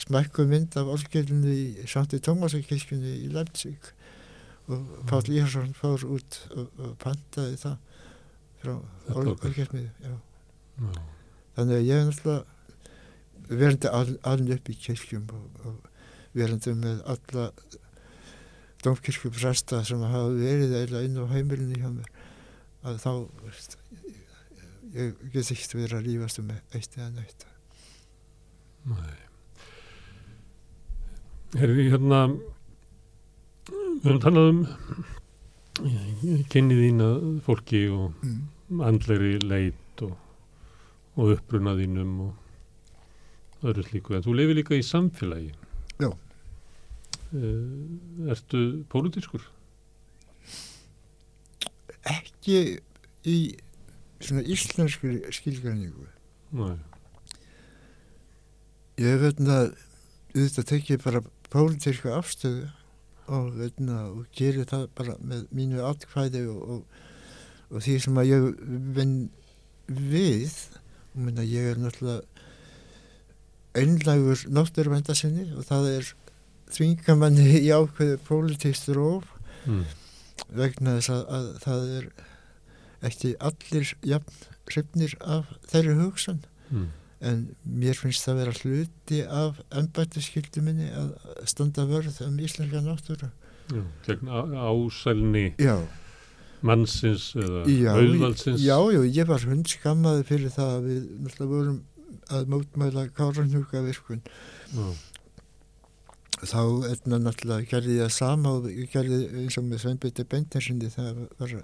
smækku mynd af orgelinu í Sankti Tómasakirkjunni í Leipzig og Páll Íharsson fór út og, og pantaði það frá Þetta or- orgel. orgelmiðu já. Já. þannig að ég er náttúrulega verandi al, aln upp í kirkjum og, og verandi með alla domkirkjupresta sem hafa verið eða inn á heimilinu hjá mér að þá ég get ekkert verið að rífast um eitt eða neitt Nei. Herri, hérna við höfum talað um kynnið þín að fólki og mm. andlegri leit og, og uppruna þínum og öðru slíku. En þú lifir líka í samfélagi. Já. Uh, ertu pólitískur? ekki í svona íslensku skilgræningu Nei. ég veit að auðvitað tek ég bara pólitísku afstöðu og, veitna, og gerir það bara með mínu atkvæði og, og, og því sem að ég vinn við og minna ég er náttúrulega einlægur náttúruvændasinni og það er þvingamanni í ákveðu pólitískt róf Mm. vegna þess að, að það er ekki allir jafn hrifnir af þeirri hugsun Mm. En mér finnst það vera hluti af embættiskyldu minni að standa vörð um íslenska náttúru Já, gegn ásælni já, mannsins eða já, auðvaldsins. já, já, ég var hund skammaði fyrir það að við náttúrulega vorum að mótmæla káranhuga virkun Já. þá etna, náttúrulega gerði ég það sama og gerði eins og með Sveinbytti Beintinsinni það var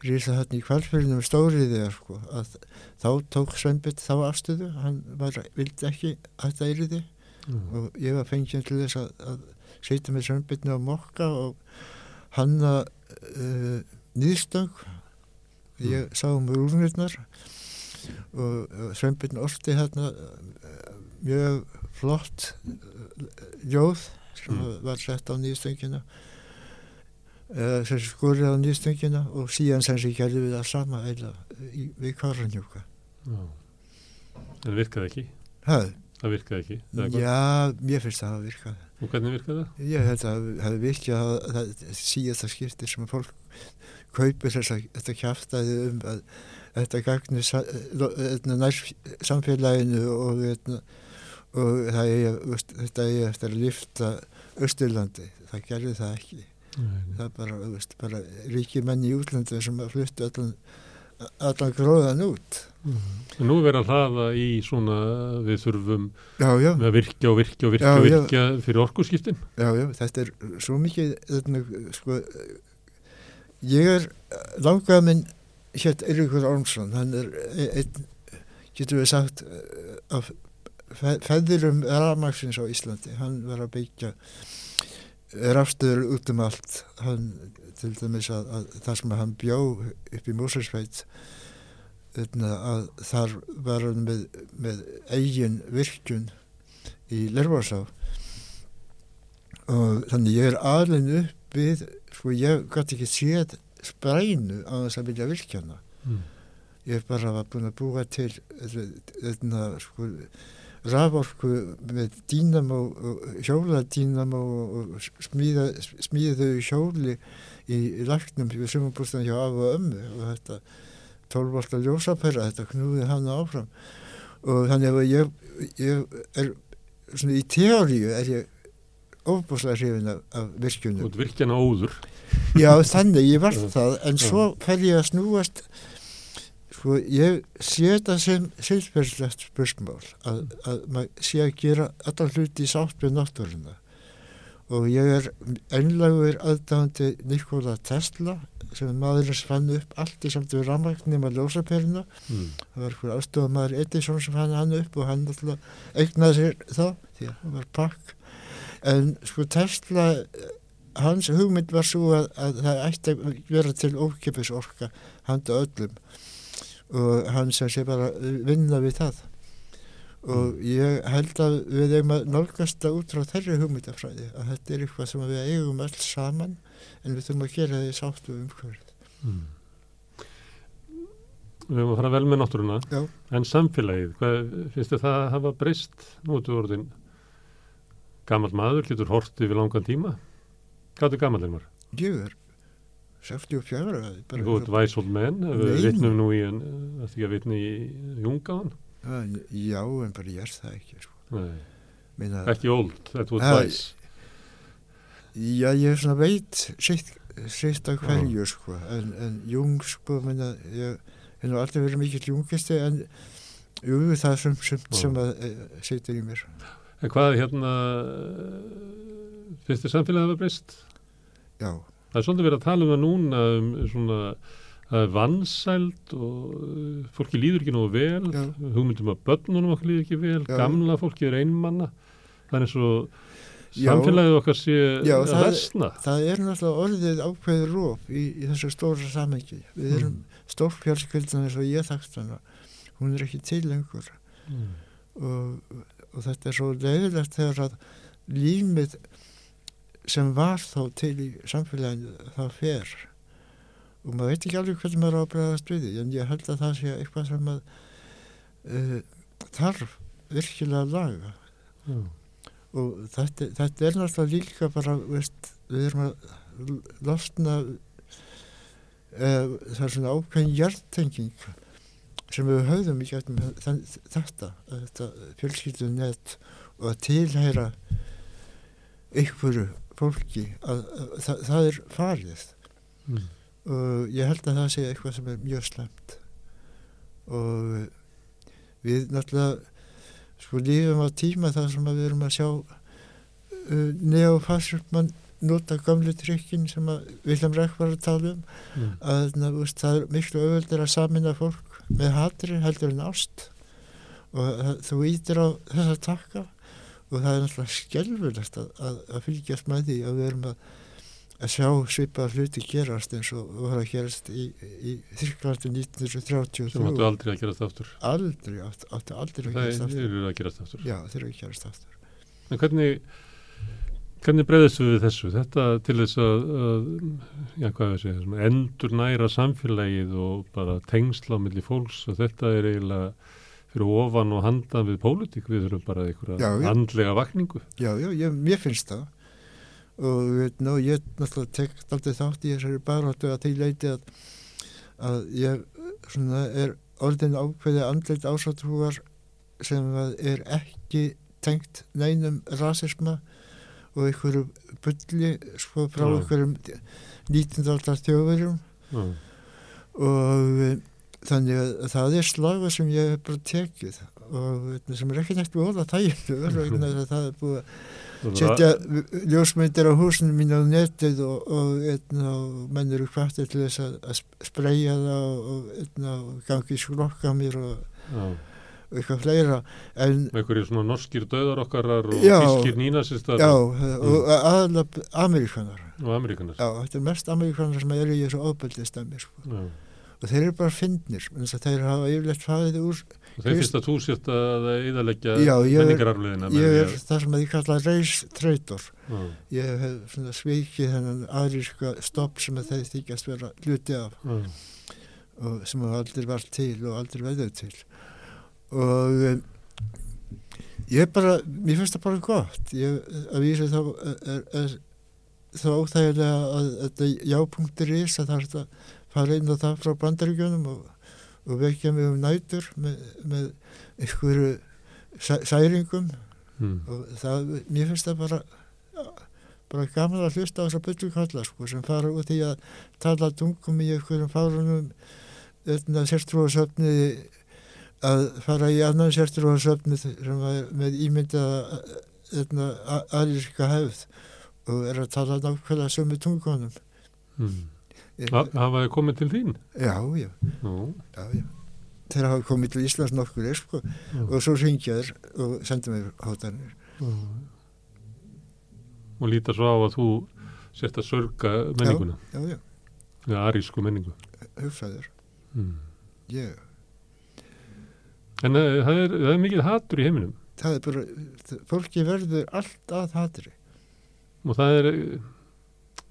að rísa hann í kvalfyrðinum stóriði sko, að þá tók Sveinbytti þá afstöðu hann var, vildi ekki að þetta yrði Já. og ég var fengið til þess að, að setja með Sveinbytni á mokka og hanna uh, nýðstöng ég sá um rúnirnar og, og Sveinbytni orti hérna mjög flott uh, ljóð sem Mm. var sett á nýðstöngina uh, sem skorið á nýðstöngina og síðan sem sem gerði við það sama eða í, við Karanjúka Já. En virkaði ekki? það, það virkaði ekki hvað? Já, mér finnst það að virka. og hvernig virkaði það? Ég held að það hefði virkað að það síðast að skipti sem að fólk kaupir þess að þetta kjaftaði um að þetta gagnir sa, hérna, samfélaginu og, hérna, og það er, þetta er eftir að lifta Östurlandi. Það gerði það ekki. Það er bara, veist, bara ríki menn í útlandi sem að fluttu allan, allan gróðan út. En nú er verið að hlaða í svona við þurfum Já, já. að virkja og virkja og virkja Já, virkja fyrir orkuskiptin Já, já, þetta er svo mikið, þetta, sko, ég er langaði minn hér Eiríkur Ormsson, hann er e- einn, getur við sagt, eh, af fe- feðurum rafmaksins á Íslandi, hann var að byggja rafstöður út um allt, hann til dæmis að, að það sem hann bjó upp í Músarsveit, að þar var hann með, með eigin virkun í Lervarsá og þannig ég er alveg upp við, sko ég gæti ekki séð sprænu á þess að vilja virkjana. mm. Ég bara var búin að búa til þetta sko raforku með dínam og hjóladínam og smíða, smíða þau hjóli í, lagnum við sumabústan hjá af og ömmu og þetta 12 volta ljósapæra, þetta knúði hana áfram. Og þannig að ég, ég er svona í teóriu er ég ofbúslega hrifin af, af virkjunum. og virkjana óður. Já, þannig, ég var það, en svo fer ég að snúast, sko, ég sé þetta sem silsverðslegt spursmál, að, að maður sé að gera allar hluti í sátt við náttúruna. Og ég er einlagur aðdáðandi Nikola Tesla, sem maðurins fann upp allt í samt við rafmagn nema ljósaperina. mm. Það var eitthvað aðstofað maður Edison sem fann hann upp og hann alltaf eignaði sér það, því að hann var pakk. En sko Tesla, hans hugmynd var svo að, að það ætti að vera til ókipis orka handa öllum og hann sem sé bara vinna við það. Og ég held að við eigum að nálgast það út frá þeirri hugmyndafræði að þetta er eitthvað sem við eigum öll saman en við þurfum að gera það í sáttu umhverfið. Mm. Við höfum að fara vel með náttúruna Já. en samfélagið, hvað finnst þið það að hafa breyst nú ert orðin gammal maður, getur hort yfir langan tíma hvað er gammal einmar? Ég er 64 ára. man, Nei. við vitnum nú í en það ekki að vitna í jungaðan já, en bara ég er það ekki sko. Meina, ekki old, þetta Ha, wise Já, ég er svona veit sitt af hverju sko. en, en Jung sko, meina, ég hef aldrei verið mikill jungisti en jú, það er sem, sem, Já. sem að e, situr í mér En hvað hérna finnst þið samfélagið að hafa breyst? Já, Það er svolítið verið að tala um það núna um svona það er vansæld og uh, fólki líður ekki nógu vel Já. hugmyndum að börnunum okkur líður ekki vel Já. gamla fólki er einmanna það er eins og samfélagið okkar sé Já, að það- versna það er náttúrulega orðið ákveður róp í, í þessu stóra samengi við erum mm. stórfjálskvildan eins og ég þakst hana hún er ekki til lengur mm. og, og þetta er svo leiðilegt þegar að límið sem var þá til í samfélaginu það fer og maður veit ekki alveg hvernig maður á að bregðast við því en ég held að það sé eitthvað sem að uh, þarf virkilega að laga Já. og þetta, þetta er náttúrulega líka bara veist, við erum að losna uh, það er svona ákveðin hjartenging sem við höfðum í þann, þetta, þetta fjölskyldunett og að tilhæra einhverju fólki að, að, það, það er farið. Mm. og ég held að það sé eitthvað sem er mjög slemt og við náttúrulega sko lífum á tíma þar sem að við erum að sjá uh, neofasismann nota gamlu trykkin sem að Vilhelm Ræk var að tala um. Mm. að na, veist, það er miklu auðveldur að samina fólk með hatri heldur en ást. Og það, þú ítir á þessa takka og það er náttúrulega skelfurlegt að, að, að fylgjast með því að við erum að, að sjá svipað hluti gerast eins og voru að gerast í, í Þyrklandi sem 1933 áttu aldrei að gerast aftur. Aldrei, átti, átti aldrei að gerast það aftur eru að gerast aftur. Já, þeir eru að gerast aftur. En hvernig hvernig breyðist við þessu? Þetta til þess að, að já segja, endur næra samfélagið og bara tengsla á milli fólks og þetta er eiginlega fyrir ofan og handan við pólitík, við þurfum bara einhverja já. andlega vakningu. Já, já, ég, mér finnst það og veit, ná, ég náttúrulega tek aldrei þátt í þessari baráttu að því leiti að, að ég svona er orðin ákveði andleit ásatrúar sem er ekki tengt neinum rasisma og einhverju bulli sko frá einhverjum 19. aldar þjóðverjum og þannig að það er slaga sem ég hef bara tekið og sem er þægildur vegna þess að það er búið að setja ljósmyndir á húsinu mín á netið og, og, eitna, og menn eru hvartir til þess að, að spreyja það og, eitna, og gangi skrokka mér og, Já, eitthvað fleira. En einhverju svona norskir döðar okkarar og fískir nínasistar já, og, og aðalega Ameríkanar. Og Ameríkanar. já, þetta er mest Ameríkanar sem eru í þessu ofbeldisdæmi sko. Og þeir eru bara fyndnir eins og þeir hafa yfirleitt farið úr Og þeir finnst að þú sért að eðalegja Já, ég er- ég er það sem að ég kalla race traitor Já, ég hef svona svikið þennan aðríska stopp sem að þeir þykjast vera hluti af já, og sem hafa aldrei var til og aldrei veður til. Og um, ég bara, mér finnst það bara gott. Ég, að vísa þá er, er, þá óþægilega að þetta jápunktur is að það er að fara inn á það frá bandaríkjunum og, og vekja mig um nætur með, með einhverju sæ, særingum. Mm, og það, mér finnst það bara bara gaman að hlusta á þessa byrju kalla sko, sem fara út í að tala tungum í einhverjum fárunum öðna sértrúasöfni að fara í annan sértrúasöfni sem var með ímynda aðríska hefð og er að tala nákvæmlega sömu tungunum. Mm. Hafa þið komið til þín? já, já, já, já. Þeir hafa komið til Íslands nokkur sko, já, og svo ringja þeir og senda mér hátanir já. Og líta svo á að þú sért að sörga menninguna, já, já, eða arísku menningu. hugsaður. Mm. ég En uh, það, er, það er mikið hatur í heiminum. Það er bara, fólki verður allt að hatri. og það er,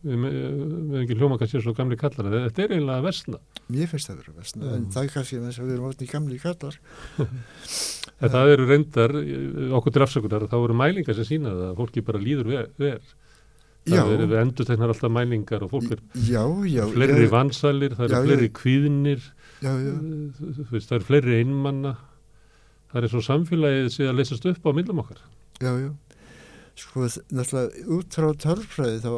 við erum ekki hljóma kannski svo gamli kallar, þetta er eiginlega versna. Mér finnst það vera vestna, Já. en það er kannski þess að við erum ótni gamli kallar. En það eru reyndar, okkur til afsökunar, þá eru mælingar sem sína það að fólki bara líður ver. ver. Já, Það eru við endur teknar alltaf mælingar og fólk er já, já. fleiri ég, vansalir, það eru Já, já. fleiri kvíðnir, Já, já, eh, það eru fleiri einmanna. Það er svo samfélagið sé að leysast upp á millum okkar. já, já. Sko, náttúrulega út frá törfræði þá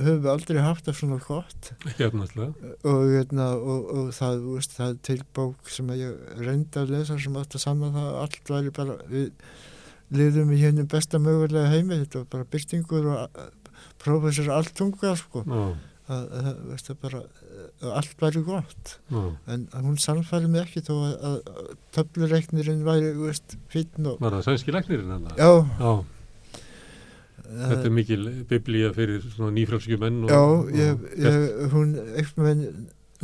höfum við aldrei haft það svona gott. Efnæslega. og, hérna, og, og það, veist, það er til bók sem ég reyndi að lesa sem átt að sanna það að allt væri bara, við liðum í hennum besta mögulega heimi, þetta var bara byrtingur og a- prófessor alltunga, sko. Já, að, að, veist, bara, að allt væri gott. Já, en hún sannfæri mig ekki þó að, að, töflureiknirinn væri fítn og var það sænski læknirinn hann? já, Já, þetta uh, er mikil biblía fyrir svona nýfrálsku menn og, já ég, ég, hún eitthvað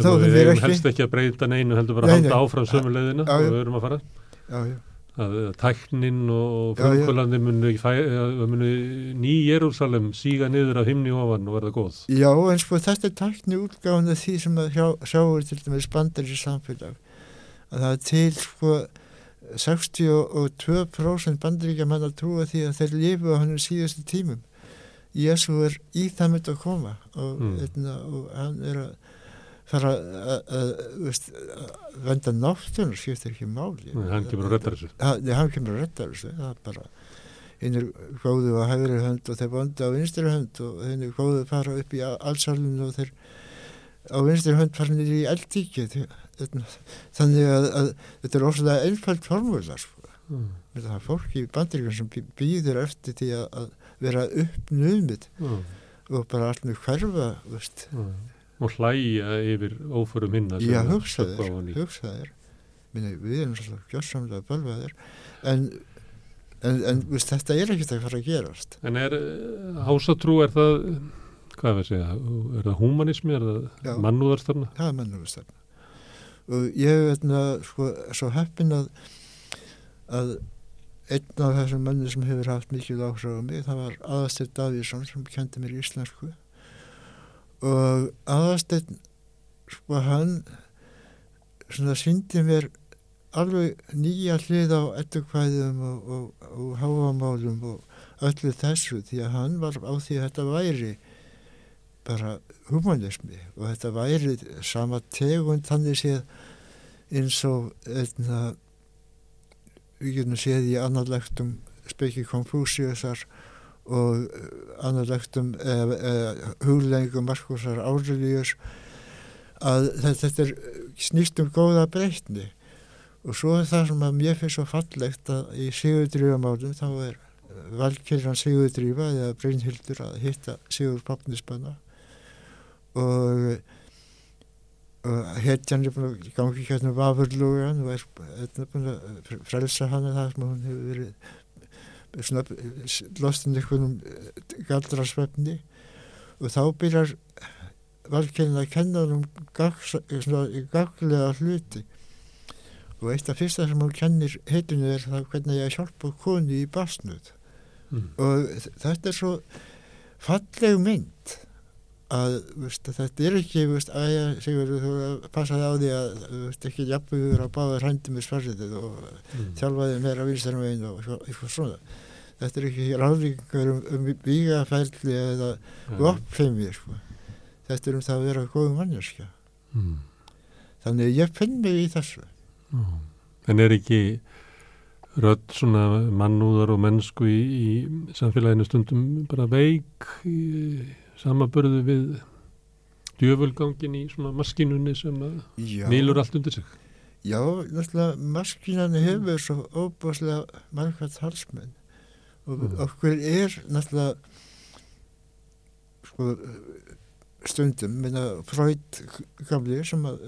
að þeim við ekki helst ekki að breyta neinu heldur bara að halda áfram sömu leiðina Já, og við erum að fara. Já, já, að að tæknin og frumkvölandi munu, að munu ný Jérúsalem síga niður af himni ofan og verða góð. Já en sko þetta er tækni útgáðan af því sem að sjá, sjáur til dæmis bandar í samfélag. Að það er til sko 62% bandaríkja menn að trúa því að þeir lifu á hann síðustu tímum Jésu er í það mynd að koma og, Mm. mm. og hann er að fara að, venda náttúrun skiptir ekki máli Nei, hann kemur að redda þessu hann, kemur að redda þessu það er bara hinn er góðu á hægri hönd og þeir vondi á vinstri hönd og hinn er góðu að fara upp í allsalun og þeir á vinstri hönd fara niður í eldtíki þannig að, að þetta er óslega einfald formúla sko. Mm. það er fólk í bandaríkjum sem býður eftir því að, að vera uppnumið Já, og bara allt með hverfa já. og hlæja yfir óförum hinna já, hugsaðir Minni, við erum svolítið gjörsamlega bölvaðir en, en, en veist, þetta er ekkert að fara að gerast En er uh, ásatrú, er það hvað er að segja, er það humanismi er það Já. mannúðarstarna? það er mennumstefna og ég veit sko, svo heppin að að einn af þessum menni sem hefur haft mikið áhrif á mig það var Aðastir Davíðsson sem kendi mér íslensku. Og Aðastir sko hann svona síndi mér alveg nýja hlið á ettukvæðum og, og, og háamálum og öllu þessu því að hann var á því að þetta væri bara humanismi og þetta væri sama tegund þannig séð eins og einna, við getum séð í annarlegtum spekki Konfúsiusar og annarlegtum eh, eh, huglengum Markusar Árilíus að þetta er snýst um góða breytni. Og svo er það sem að mér finnst svo fallegt að í Sigurdrífamálum þá er valkirran Sigurdrífa eða Brynhildur að hitta Sigur Papnisbanna og, hetjan er búin að gangi hérna vafurlugan og er hérna búin að frelsa hana það sem hún hefur verið svona lostin einhvernum galdrasvefni. Og þá byrjar valkirinn að kenna um gaglega hluti. Og eitt af fyrsta sem hún kennir heitinu er það hvernig ég hjálpa koni í basnud mm. og þetta er svo falleg mynd að veist, þetta er ekki veist, að ég segur þú passaði á því að veist, ekki jafnvegur að báða hrændi með sverðið og mm. þjálfaði meira vinstarum veginn og eitthvað svona þetta er ekki ráðvíkingar um, um vígaferli eða vopfeimi sko. þetta er um það að vera góð mannjarskja mm. þannig ég finn mig í þessu mm. en er ekki rödd svona mannúðar og mennsku í, í samfélaginu stundum bara veik í samaburðu við djöfulgangin í svona maskinunni sem nýlur allt undir sig. Já, náttúrulega maskinan hefur svo óbúslega margat halsmenn og mm. okkur er náttúrulega sko stundum, minna Freud gamli sem að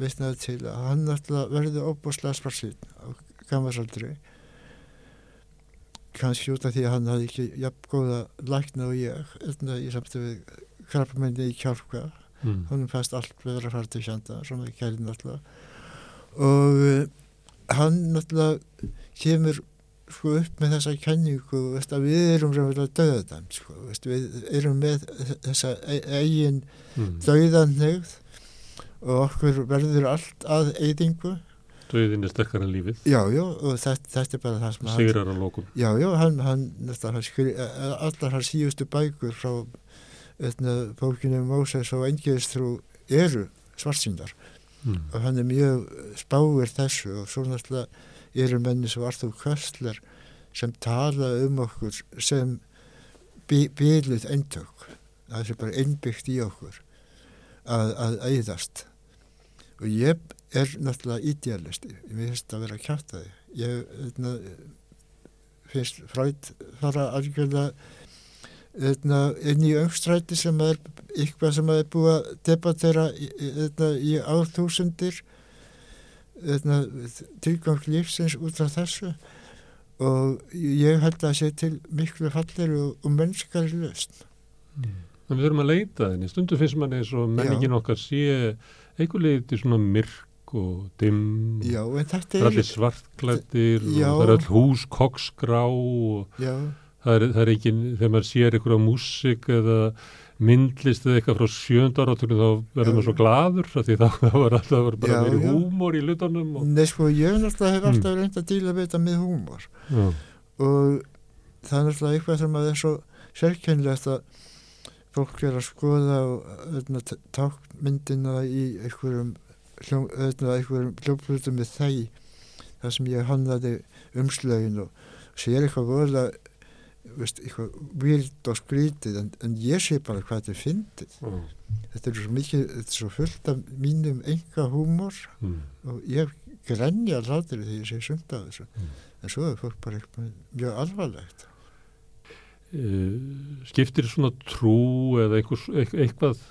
veitnaði til að hann náttúrulega verði óbúslega sparsinn á gammarsaldri kannski út af því að hann hafði ekki jafn góða lækna og ég í samstöðu við krabbamenni í kjálka mm. hann fæst allt verið að fara til kjönda sem það kæri náttúrulega og uh, hann náttúrulega kemur sko upp með þessa kenningu veist, við erum ræðilega döðadæm sko, veist, við erum með þessa e, eigin mm. döðanlegð og okkur verður allt að eyðingu Döðin er sterkar en lífið. Já, já, og þetta, þetta er bara það sem hann... Sigrar á lókum. Já, já, hann, hann, hann skri, allar hans síðustu bækur frá öðna, bókinu Móses og Engiðstrú eru svartsýndar mm. og hann er mjög spáir þessu og svo náttúrulega eru menni sem Arthur Köstler sem tala um okkur sem bíluð eintök. Það er bara innbyggt í okkur að æðast og ég er náttúrulega idealisti. Ég finnst að vera kjátaði ég eitna, finnst frætt fara algjörlega eitna, inn í öngstræti sem er eitthvað sem er búið að debattera eitna, í árþúsundir tilgang lífsins út af þessu. Og ég held að sé til miklu fallir og, og mennskari löst mm. Við þurfum að leita þenni, stundu finnst mann eins og menningin okkar sé einhver leið til svona myrk og dimm. Já, er allir svartklættir og það er all hús koksgrá og það er, það er ekki þegar maður sér einhverja músik eða myndlist eða eitthvað frá sjönda áratunum þá verður maður svo gladur því þá var alltaf bara já, verið húmor í lutanum og... Nei sko ég náttúrulega hef alltaf mm. reynd að díla við þetta með húmor. Já. og það er náttúrulega eitthvað sem að það er svo sérkennilegt að fólk er að skoða og tákmyndina í einhverjum einhverjum hljóflutum með þæg þar sem ég hannaði umslögin og sér eitthvað vola eitthvað vild og skrítið en, en ég sé bara hvað þetta finnir mm. þetta er svo mikið þetta er svo fullt af mínum enga húmor mm. og ég grenja hlátur þegar ég sé sumt af þessu mm. en svo er fólk bara eitthvað mjög alvarlegt uh, Skiptir svona trú eða eitthvað, eitthvað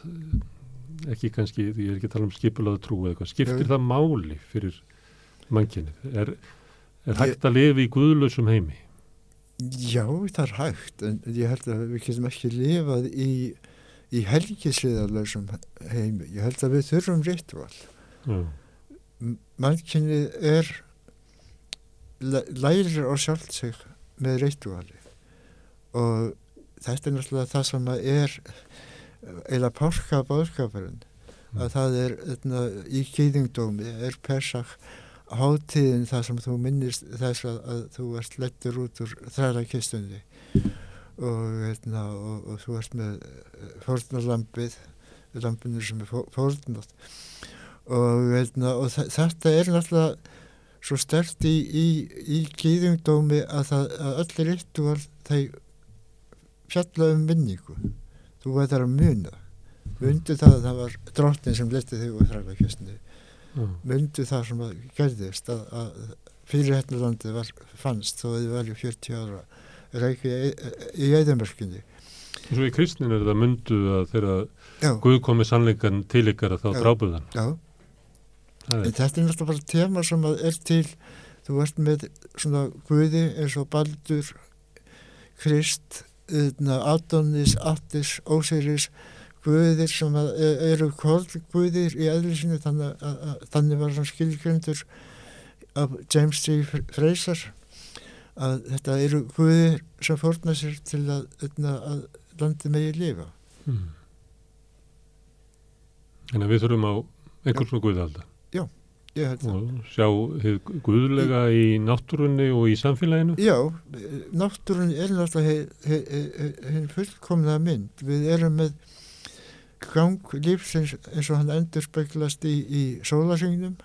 ekki kannski, ég er ekki að tala um skipulaðu trú eða eitthvað, skiptir Jö. það máli fyrir mannkynni er, er hægt að lifa í guðlausum heimi? Já, það er hægt en ég held að við getum ekki lifað í, í helgisliðarlausum heimi, ég held að við þurfum rítval mannkynni er lærir á sjálf sig með rítvali og þetta er náttúrulega það sem er eila páska bóðskapurinn mm. að það er etna, í kýðingdómi er Persach hátíðin þar sem þú minnist þess að, að þú ert lettur út úr þræðakistunni og, hérna, og, og þú ert með fórnarlampið lampinu sem er fórnat og, hérna, og þetta er náttúrulega svo stert í, í, í kýðingdómi að, að öll ritual þeir fjalla um vinningu þú veitar að muna. Mundu það að það var drottin sem leti þig úr þrækakjöstni mm. mundu það sem að gerðist að, að fyrirhetnulandi var fannst þó að þið verið 40 ára reiki í eðamörkunni Svo í kristninu er það mundu að þegar Guð komið sannleikan til ykkar að þá drábuðan Já, en þetta er náttúrulega bara tema sem er til þú ert með svona Guði eins og Baldur Krist Adonis, Attis, Ósiris guðir sem e, eru guðir í eðlisinu þannig, þannig var hann skilgrendur af James G. Fraser að þetta eru guðir sem fórna sér til að, að landi megi lifa hmm. Þannig að við þurfum á einhvern svona guðalda Já og sjá guðlega í náttúrunni og í samfélaginu. Já, náttúrunni er náttúrulega henn fullkomna mynd. Við erum með gang lífsins eins og hann endur speklast í, í sólarsyngnum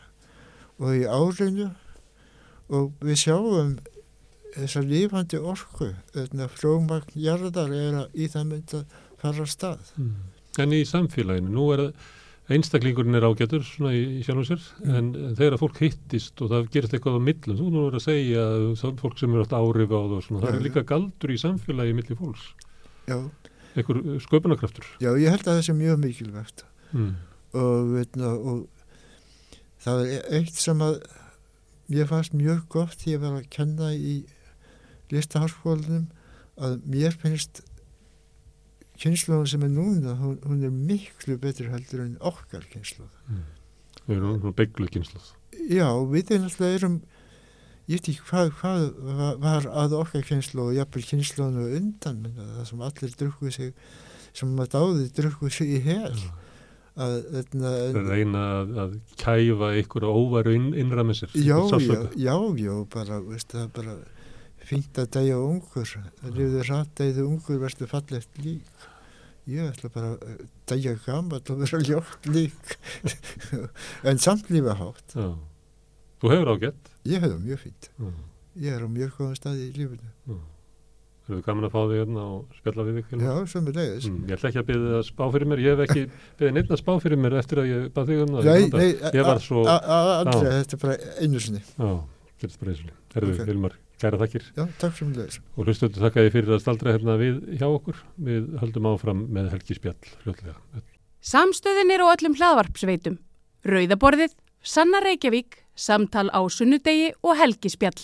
og í áreinu og við sjáum þessar lífandi orku frjómagn jarðar er að í það mynd að fara að stað. Mm. En í samfélaginu, nú er það einstaklingurinn er ágætur svona í, í sjálfum sér mm. en, en þegar fólk hittist og það gerist eitthvað á millum, þú nú er að segja að fólk sem eru alltaf árif á það það er líka galdur í samfélagi millir fólks. Já. Ekkur sköpunarkraftur. Já, ég held að það sé mjög mikilvægt. Mm. og, veitna, og það er eitt sem að mér fannst mjög gott því að var að kenna í listaháskólanum að mér finnst kynnslóðan sem er núna, hún, hún er miklu betur heldur en okkar kynnslóð. Mm. Við erum svona byggluð kynnslóð. Já, við erum alltaf ég veit ekki hvað, hvað var að okkar kynnslóð og jafnvel kynnslóðan og undan, það sem allir drukkuð sig, sem maður dáði drukkuð sig í hel. Mm. Að, að, að reyna að, að kæfa ykkur óvaru inn, innra með sér. Já, já, já, já, bara, veist það bara fínt að dæja ungur, það lifður rætt dæðu ungur verður fallegt lík ég ætla bara að dæja gammal og vera ljótt lík. En samt lífa hátt. Já. Þú hefur ágætt? Ég hefur mjög fínt. Já. ég er á mjög góðan staði í lífinu. Já. Þú hefur gaman að fá þig hérna og spjalla við þig Já, sem er leiðis mm, Ég ætla ekki að byrja að spá fyrir mér, ég hef ekki byrjað neitt að spá fyrir mér eftir að ég bað þig um það. Nei, nei, Aldrei, þetta er bara einu sinni. Já, þetta er bara einu sinni. Herðu, Vilmar Kæra þakkir. Já, takk fyrir mig. Og hlustötu þakka ég fyrir að staldra hérna við hjá okkur. Við höldum áfram með Helgi Spjall hljóðlega. Samstöðin er á öllum hlaðvarpsveitum. Rauðaborðið, Sanna Reykjavík, Samtal á Sunnudegi og Helgi Spjall.